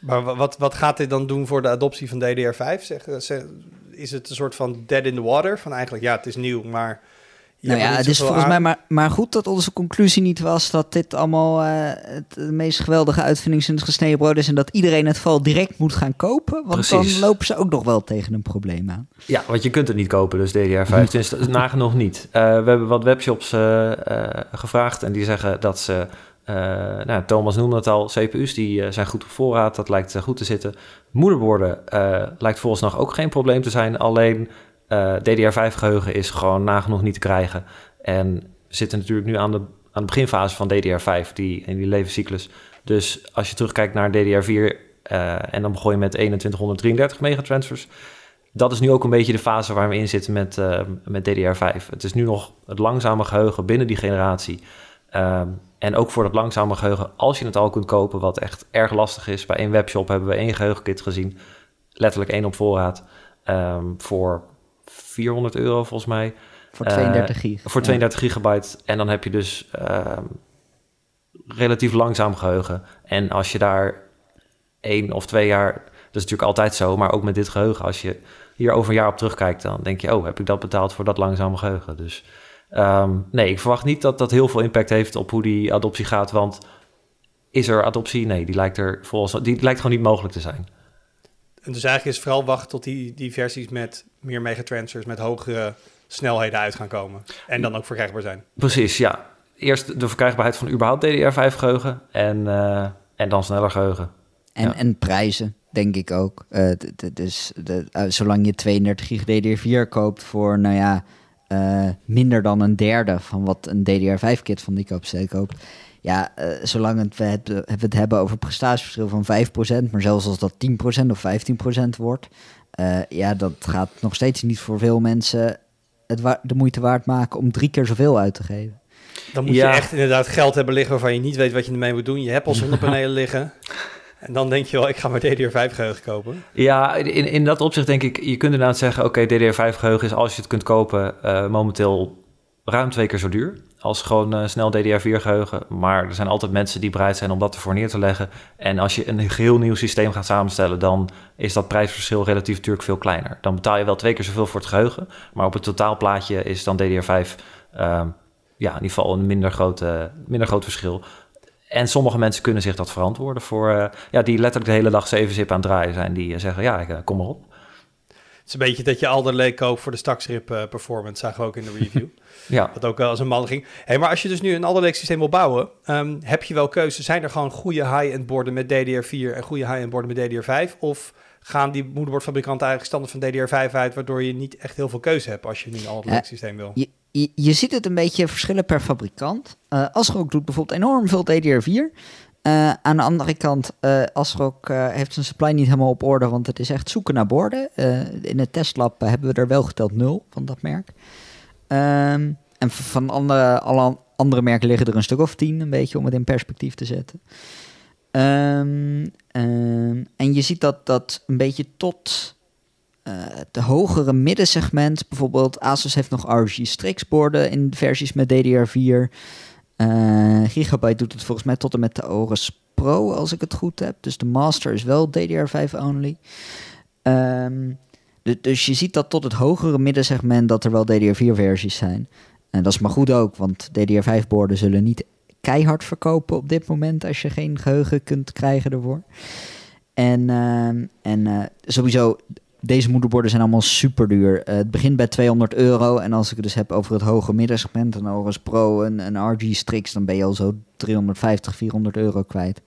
Maar wat, wat gaat dit dan doen voor de adoptie van DDR5? Zeg, zeg, is het een soort van dead in the water? Van eigenlijk, ja, het is nieuw, maar... Nou ja, het is volgens aan... mij maar, maar goed dat onze conclusie niet was dat dit allemaal uh, het de meest geweldige uitvinding sinds gesneden brood is en dat iedereen het vooral direct moet gaan kopen, want Precies. dan lopen ze ook nog wel tegen een probleem aan. Ja, want je kunt het niet kopen, dus DDR5, dus nagenoeg niet. Uh, we hebben wat webshops uh, gevraagd en die zeggen dat ze nou, Thomas noemde het al, CPU's die uh, zijn goed op voorraad, dat lijkt uh, goed te zitten. Moederborden lijkt volgens nog ook geen probleem te zijn, alleen DDR5 geheugen is gewoon nagenoeg niet te krijgen. En we zitten natuurlijk nu aan de, aan beginfase van DDR5, die, in die levenscyclus. Dus als je terugkijkt naar DDR4 en dan begon je met 2133 megatransfers, dat is nu ook een beetje de fase waar we in zitten met, met DDR5. Het is nu nog het langzame geheugen binnen die generatie. Um, en ook voor dat langzame geheugen, als je het al kunt kopen, wat echt erg lastig is. Bij één webshop hebben we één geheugenkit gezien. Letterlijk één op voorraad. Um, voor 400 euro volgens mij. Voor 32 gig. Uh, voor 32 ja. gigabyte. En dan heb je dus um, relatief langzaam geheugen. En als je daar één of twee jaar... Dat is natuurlijk altijd zo, maar ook met dit geheugen. Als je hier over een jaar op terugkijkt, dan denk je... oh, heb ik dat betaald voor dat langzame geheugen? Dus... Um, nee, ik verwacht niet dat dat heel veel impact heeft op hoe die adoptie gaat. Want is er adoptie? Nee, die lijkt er volgens die lijkt gewoon niet mogelijk te zijn. En dus eigenlijk is vooral wachten tot die, die versies met meer megatransfers, met hogere snelheden uit gaan komen. En dan ook verkrijgbaar zijn. Precies, ja. Eerst de verkrijgbaarheid van überhaupt DDR5 geheugen en, uh, en dan sneller geheugen. En, ja. en prijzen, denk ik ook. Uh, dus de, uh, zolang je 32 gig DDR4 koopt voor, nou ja, uh, minder dan een derde van wat een DDR5-kit van die KPC koopt. Ja, uh, zolang het, we, het, we het hebben over prestatieverschil van 5%, maar zelfs als dat 10% of 15% wordt, uh, ja, dat gaat nog steeds niet voor veel mensen het de moeite waard maken om drie keer zoveel uit te geven. Dan moet ja. je echt inderdaad geld hebben liggen waarvan je niet weet wat je ermee moet doen. Je hebt al zonnepanelen liggen. En dan denk je wel, ik ga maar DDR5 geheugen kopen. Ja, in, in dat opzicht denk ik, je kunt inderdaad zeggen... oké, okay, DDR5 geheugen is als je het kunt kopen uh, momenteel ruim twee keer zo duur als gewoon uh, snel DDR4 geheugen. Maar er zijn altijd mensen die bereid zijn om dat ervoor neer te leggen. En als je een geheel nieuw systeem gaat samenstellen, dan is dat prijsverschil relatief natuurlijk veel kleiner. Dan betaal je wel twee keer zoveel voor het geheugen, maar op het totaalplaatje is dan DDR5 uh, ehm, ja, in ieder geval een minder, grote, minder groot verschil. En sommige mensen kunnen zich dat verantwoorden voor, uh, ja, die letterlijk de hele dag 7-zip aan het draaien zijn, die zeggen, ja, ik, kom maar op. Het is een beetje dat je Alder Lake koopt voor de Staksrip uh, performance, zagen we ook in de review. ja. Dat ook wel als een man ging. Hey, maar als je dus nu een Alder Lake systeem wil bouwen, um, heb je wel keuze. Zijn er gewoon goede high-end borden met DDR4 en goede high-end borden met DDR5? Of gaan die moederbordfabrikanten eigenlijk standaard van DDR5 uit, waardoor je niet echt heel veel keuze hebt als je nu een Alder Lake systeem wil? Je, je, ziet het een beetje verschillen per fabrikant. Uh, Asrock doet bijvoorbeeld enorm veel DDR4. Uh, aan de andere kant, uh, Asrock uh, heeft zijn supply niet helemaal op orde, want het is echt zoeken naar borden. in het testlab hebben we er wel geteld nul van dat merk. Um, en van andere, alle andere merken liggen er een stuk of tien, een beetje om het in perspectief te zetten. Um, um, en je ziet dat dat een beetje tot de hogere middensegment, bijvoorbeeld Asus heeft nog RG Strix borden in versies met DDR4. Uh, Gigabyte doet het volgens mij tot en met de Aorus Pro, als ik het goed heb. Dus de Master is wel DDR5 only. Um, dus je ziet dat tot het hogere middensegment dat er wel DDR4-versies zijn. En dat is maar goed ook, want DDR5-borden zullen niet keihard verkopen op dit moment als je geen geheugen kunt krijgen ervoor. En, uh, en uh, sowieso deze moederborden zijn allemaal super duur. Uh, het begint bij 200 euro. En als ik het dus heb over het hoge middensegment, een Aorus Pro en een RG Strix, dan ben je al zo 350, 400 euro kwijt.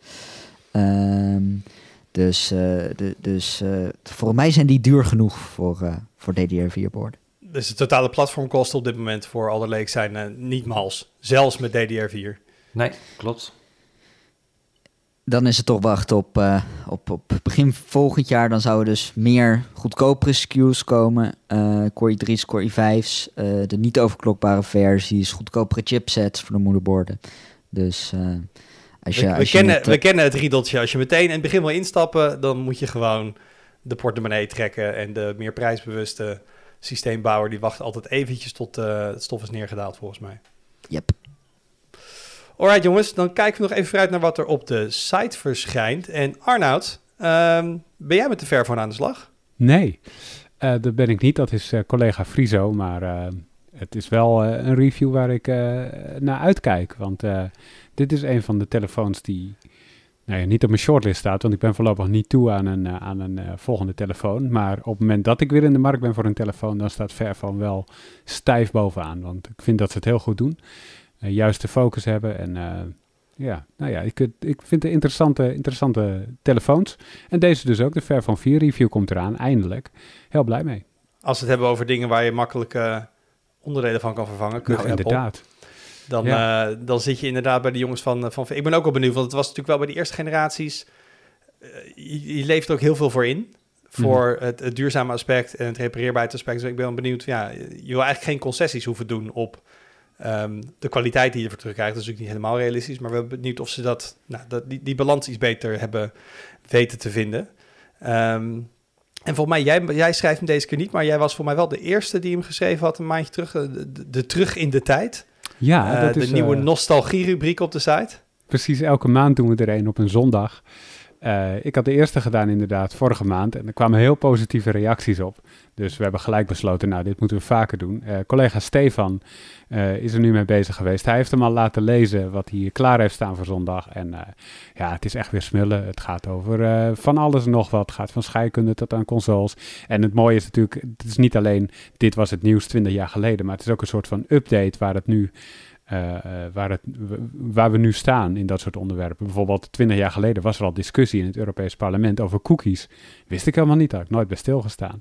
Um, dus uh, de, dus uh, voor mij zijn die duur genoeg voor, voor DDR4-borden. Dus de totale platformkosten op dit moment voor alle leek zijn niet mals. Zelfs met DDR4. Nee, klopt dan is het toch wachten op, uh, op, op begin volgend jaar. Dan zouden dus meer goedkopere SKU's komen. Uh, Core i3's, Core i5's, uh, de niet overklokbare versies, goedkopere chipsets voor de moederborden. Dus als je... We, als we kennen, we kennen het riedeltje. Als je meteen in het begin wil instappen, dan moet je gewoon de portemonnee trekken. En de meer prijsbewuste systeembouwer, die wacht altijd eventjes tot het stof is neergedaald, volgens mij. Yep. Alright jongens, dan kijken we nog even vooruit naar wat er op de site verschijnt. En Arnoud, ehm, ben jij met de Fairphone aan de slag? Nee, uh, dat ben ik niet. Dat is uh, collega Friso, maar uh, het is wel een review waar ik naar uitkijk. Want dit is een van de telefoons die nou ja, niet op mijn shortlist staat, want ik ben voorlopig niet toe aan een, aan een volgende telefoon. Maar op het moment dat ik weer in de markt ben voor een telefoon, dan staat Fairphone wel stijf bovenaan. Want ik vind dat ze het heel goed doen. Eh, juiste focus hebben. En uh, ja, nou ja, ik, ik vind het interessante, interessante telefoons. En deze dus ook, de Fairphone 4 review komt eraan, eindelijk. Heel blij mee. Als we het hebben over dingen waar je makkelijk uh, onderdelen van kan vervangen. Nou, inderdaad. Dan, ja. uh, dan zit je inderdaad bij de jongens van, van... Ik ben ook wel benieuwd, want het was natuurlijk wel bij de eerste generaties... je, je leeft er ook heel veel voor in voor mhm. het, het, duurzame aspect en het repareerbaarheidsaspect. Dus ik ben benieuwd, ja, je wil eigenlijk geen concessies hoeven doen op Um, de kwaliteit die je ervoor terugkrijgt is natuurlijk niet helemaal realistisch. Maar we zijn benieuwd of ze dat, nou, dat die, die balans iets beter hebben weten te vinden. Um, en volgens mij, jij, jij schrijft hem deze keer niet, maar jij was voor mij wel de eerste die hem geschreven had een maandje terug. De, de, Terug in de Tijd. Ja, uh, dat de is, nieuwe uh, nostalgie-rubriek op de site. Precies, elke maand doen we er een op een zondag. Uh, ik had de eerste gedaan inderdaad vorige maand en er kwamen heel positieve reacties op. Dus we hebben gelijk besloten, nou dit moeten we vaker doen. Uh, collega Stefan uh, is er nu mee bezig geweest. Hij heeft hem al laten lezen wat hij klaar heeft staan voor zondag. En ja, het is echt weer smullen. Het gaat over van alles en nog wat. Het gaat van scheikunde tot aan consoles. En het mooie is natuurlijk, het is niet alleen dit was het nieuws 20 jaar geleden, maar het is ook een soort van update waar het nu uh, waar, het, waar we nu staan in dat soort onderwerpen. Bijvoorbeeld twintig jaar geleden was er al discussie in het Europees Parlement over cookies. Wist ik helemaal niet, daar had ik nooit bij stilgestaan.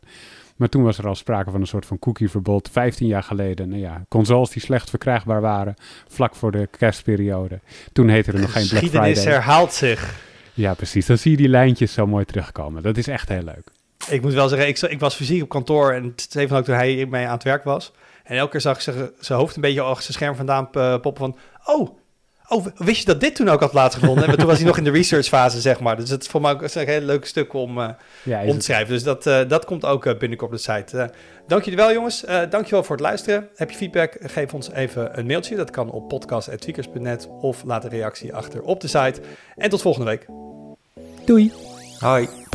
Maar toen was er al sprake van een soort van cookieverbod. 15 jaar geleden, nou ja, consoles die slecht verkrijgbaar waren, vlak voor de kerstperiode. Toen heette er nog geen Black Friday. Geschiedenis herhaalt zich. Ja, precies. Dan zie je die lijntjes zo mooi terugkomen. Dat is echt heel leuk. Ik moet wel zeggen, ik, ik was fysiek op kantoor en Steven ook toen hij mee aan het werk was. En elke keer zag ik zijn hoofd een beetje achter zijn scherm vandaan poppen van... Oh, Oh, wist je dat dit toen ook had plaatsgevonden? en toen was hij nog in de research fase, zeg maar. Dus het is voor mij ook een heel leuk stuk om, uh, Ja, is om te schrijven. Dus dat, eh, dat komt ook eh, binnenkort op de site. Eh, dank jullie wel, jongens. Eh dank je wel voor het luisteren. Heb je feedback? Geef ons even een mailtje. Dat kan op podcast.tweakers.net of laat een reactie achter op de site. En tot volgende week. Doei. Hoi.